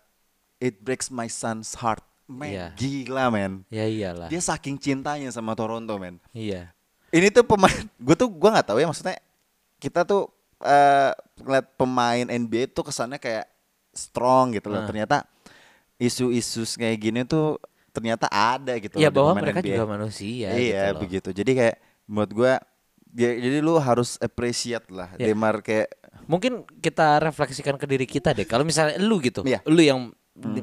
it breaks my son's heart. Men, Iya. gila men. Ya iyalah. Dia saking cintanya sama Toronto men. Iya. Ini tuh pemain gue tuh gua nggak tahu ya maksudnya kita tuh eh ngeliat pemain NBA tuh kesannya kayak strong gitu loh. Ah. Ternyata isu-isu kayak gini tuh ternyata ada gitu Ya bahwa mereka NBA. juga manusia. Iya gitu begitu. Jadi kayak menurut gua ya, jadi lu harus appreciate lah Ya. Demar kayak Mungkin kita refleksikan ke diri kita deh. Kalau misalnya lu gitu, Iya. lu yang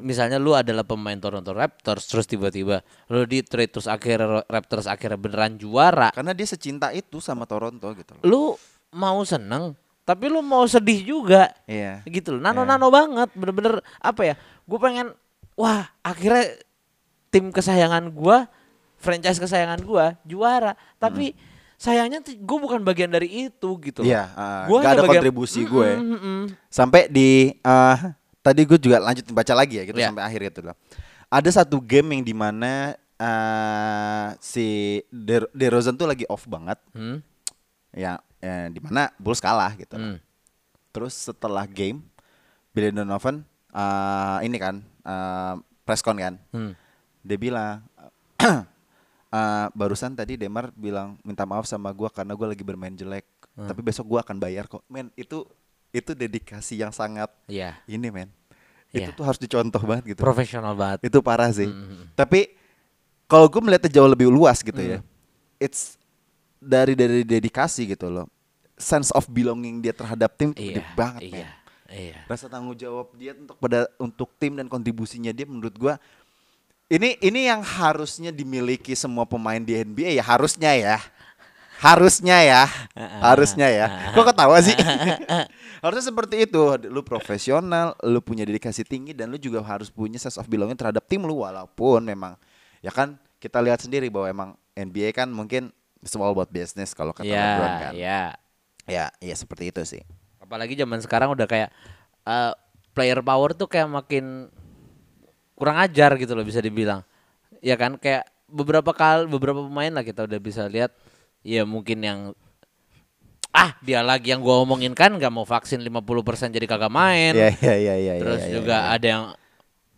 misalnya lu adalah pemain Toronto Raptors terus tiba-tiba lu di trade terus akhirnya Raptors akhirnya beneran juara. karena dia secinta itu sama Toronto gitu loh. Lu mau seneng tapi lu mau sedih juga. Iya. Gitu loh. Nano-nano banget, bener-bener apa ya? Gue pengen wah, akhirnya tim kesayangan gua, franchise kesayangan gua juara. Tapi sayangnya gue bukan bagian dari itu gitu loh. Iya, ah, Gua nggak hanya ada bagian- kontribusi gue. Mm, mm, mm. Sampai di eh, tadi gue juga lanjut baca lagi ya gitu Iya. sampai akhir gitu loh. Ada satu game yang di mana eh si De DeRozan tuh lagi off banget. Hmm, Ya, eh, di mana Bulls kalah gitu. loh. hmm. Terus setelah game Billy Donovan eh, ini kan eh, press con kan. Hmm. Dia bilang eh, barusan tadi Demar bilang minta maaf sama gua karena gua lagi bermain jelek. Hmm. Tapi besok gua akan bayar kok. Men, itu itu dedikasi yang sangat Iya. ini men. Iya. Itu tuh harus dicontoh banget gitu. Profesional banget. Itu parah sih. Hmm. Tapi kalau gue melihatnya jauh lebih luas gitu ya. Hmm. It's dari dari dedikasi gitu loh. Sense of belonging dia terhadap tim tuh gede Iya. banget men Iya. Iya. rasa tanggung jawab dia untuk pada untuk tim dan kontribusinya dia menurut gua ini ini yang harusnya dimiliki semua pemain di NBA ya harusnya ya harusnya ya. Harusnya ya. Kok ketawa sih? Harusnya seperti itu. Lu profesional lu punya dedikasi tinggi dan lu juga harus punya sense of belonging terhadap tim lu walaupun memang ya kan kita lihat sendiri bahwa emang NBA kan mungkin all about business kalau kata Iya, LeBron kan. iya. ya ya seperti itu sih. Apalagi zaman sekarang udah kayak eh, player power tuh kayak makin kurang ajar gitu loh bisa dibilang. Ya kan kayak beberapa kali beberapa pemain lah kita udah bisa lihat ya mungkin yang ah dia lagi yang gua omongin kan nggak mau vaksin 50% jadi kagak main. ya ya ya ya Terus ya, ya, juga ya. ada yang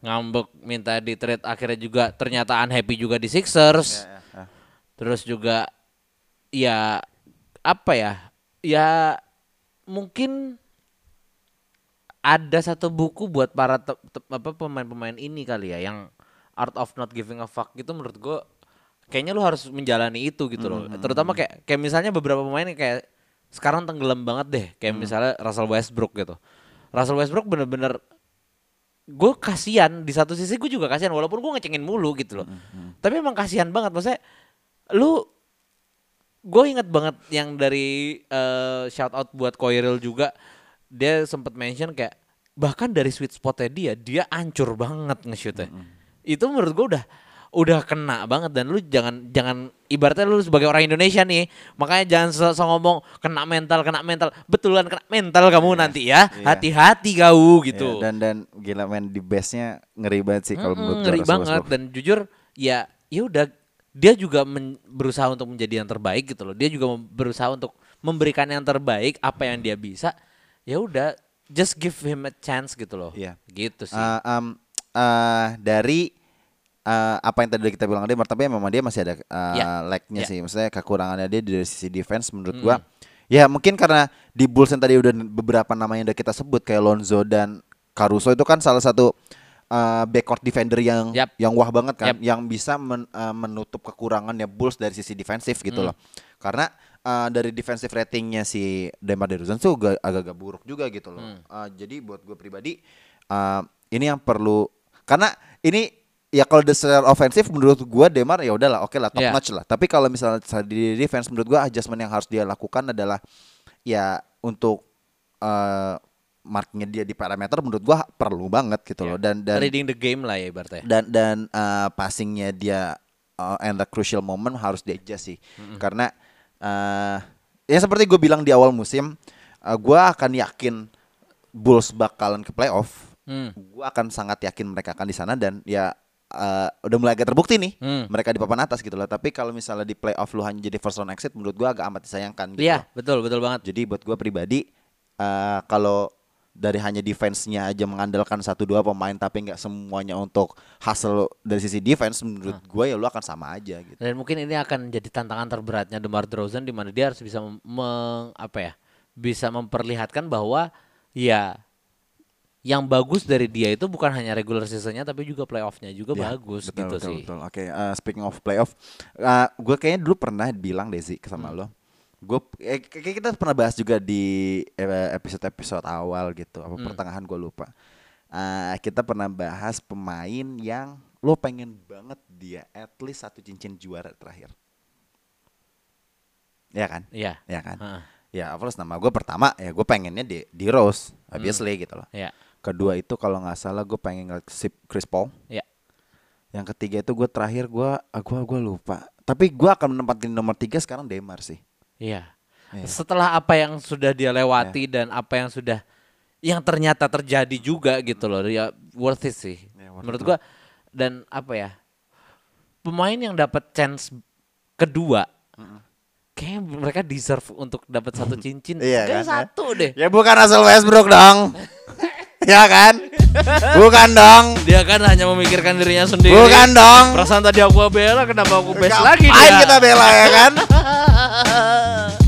ngambek minta di trade akhirnya juga ternyata unhappy juga di Sixers. Ya, Terus juga ya apa ya? Ya mungkin ada satu buku buat para apa pemain-pemain ini kali ya yang Art of Not Giving a Fuck itu menurut gue kayaknya lu harus menjalani itu gitu loh. Terutama kayak kayak misalnya beberapa pemain kayak sekarang tenggelam banget deh, kayak misalnya Russell Westbrook gitu. Russell Westbrook bener-bener gue kasihan di satu sisi gue juga kasihan walaupun gue ngecengin mulu gitu loh. Tapi emang kasihan banget maksudnya lu gue inget banget yang dari eh, shout out buat Koiril juga dia sempat mention kayak bahkan dari sweet spotnya dia dia ancur banget nge-shootnya itu menurut gue udah udah kena banget dan lu jangan jangan ibaratnya lu sebagai orang Indonesia nih makanya jangan so, so ngomong kena mental kena mental. Betulan kena mental kamu nanti ya. Iya. hati-hati kau gitu. Iya, dan dan gila main di base-nya ngeri banget sih kalau menurut gua ngeri banget. Westbrook. dan jujur ya ya udah dia juga men- berusaha untuk menjadi yang terbaik gitu loh. Dia juga berusaha untuk memberikan yang terbaik apa yang dia bisa. Ya udah just give him a chance gitu loh. Iya. gitu sih. Eh, em, eh, dari eh, apa yang tadi kita bilang dia tapi memang dia masih ada eh, Ya. lag-nya Ya. sih maksudnya kekurangannya dia dari sisi defense menurut Hmm. gua ya mungkin karena di Bulls yang tadi udah beberapa nama yang udah kita sebut kayak Lonzo dan Caruso itu kan salah satu eh, backcourt defender yang Yap. yang wah banget kan Yap. yang bisa men- eh, menutup kekurangannya Bulls dari sisi defensif gitu Hmm. loh karena eh, dari defensive ratingnya si Demar Derozan tuh agak- agak-agak buruk juga gitu loh Hmm. Eh, jadi buat gue pribadi eh, ini yang perlu karena ini ya kalau secara ofensif menurut gua Demar ya udahlah oke lah top Iya. notch lah. Tapi kalau misalnya di defense menurut gua adjustment yang harus dia lakukan adalah ya untuk eh marknya dia di parameter menurut gua perlu banget gitu loh. Dan dan reading the game lah ya ibaratnya. dan dan eh, passingnya dia uh, and the crucial moment harus di adjust sih karena eh ya seperti gue bilang di awal musim eh, gua akan yakin Bulls bakalan ke playoff. Hmm. gue akan sangat yakin mereka akan di sana dan ya eh, udah mulai agak terbukti nih Hmm. mereka di papan atas gitu loh. Tapi kalau misalnya di playoff lu hanya jadi first round exit menurut gua agak amat disayangkan gitu iya betul betul banget. Jadi buat gua pribadi eh, kalau dari hanya defense-nya aja mengandalkan satu dua pemain tapi nggak semuanya untuk hasil dari sisi defense menurut gua ya lu akan sama aja gitu. Dan mungkin ini akan jadi tantangan terberatnya DeMar DeRozan di mana dia harus bisa meng- apa ya bisa memperlihatkan bahwa ya yang bagus dari dia itu bukan hanya regular seasonnya tapi juga playoffnya juga Ya, bagus betul, gitu betul, sih betul. Oke, eh, speaking of playoff, eh gue kayaknya dulu pernah bilang Desi sama lo. Gue eh, kayak kita pernah bahas juga di eh, episode-episode awal gitu, apa pertengahan gue lupa. Eh, kita pernah bahas pemain yang lo pengen banget dia at least satu cincin juara terakhir. Ya kan? Iya Ya kan? Heeh. Ya, of course nama gue pertama ya gue pengennya di di Rose, obviously gitu loh. Iya Kedua itu kalau nggak salah gue pengen ngeliat si Chris Paul. Iya Yang ketiga itu gue terakhir gue gua gua lupa. Tapi gue akan menempatin nomor tiga sekarang Demar sih. Iya. Iya. Setelah apa yang sudah dia lewati dan apa yang sudah yang ternyata terjadi juga gitu loh, ya worth it sih. Ya, worth Menurut it gua dan apa ya? Pemain yang dapat chance kedua Kayaknya mereka deserve untuk dapat satu cincin. Iya Kayak kan, ya. satu deh. Ya bukan Russell Westbrook dong. ya kan? Bukan dong. Dia kan hanya memikirkan dirinya sendiri. Bukan dong. Perasaan tadi aku bela, kenapa aku Ngapain lagi dia? kita bela ya kan?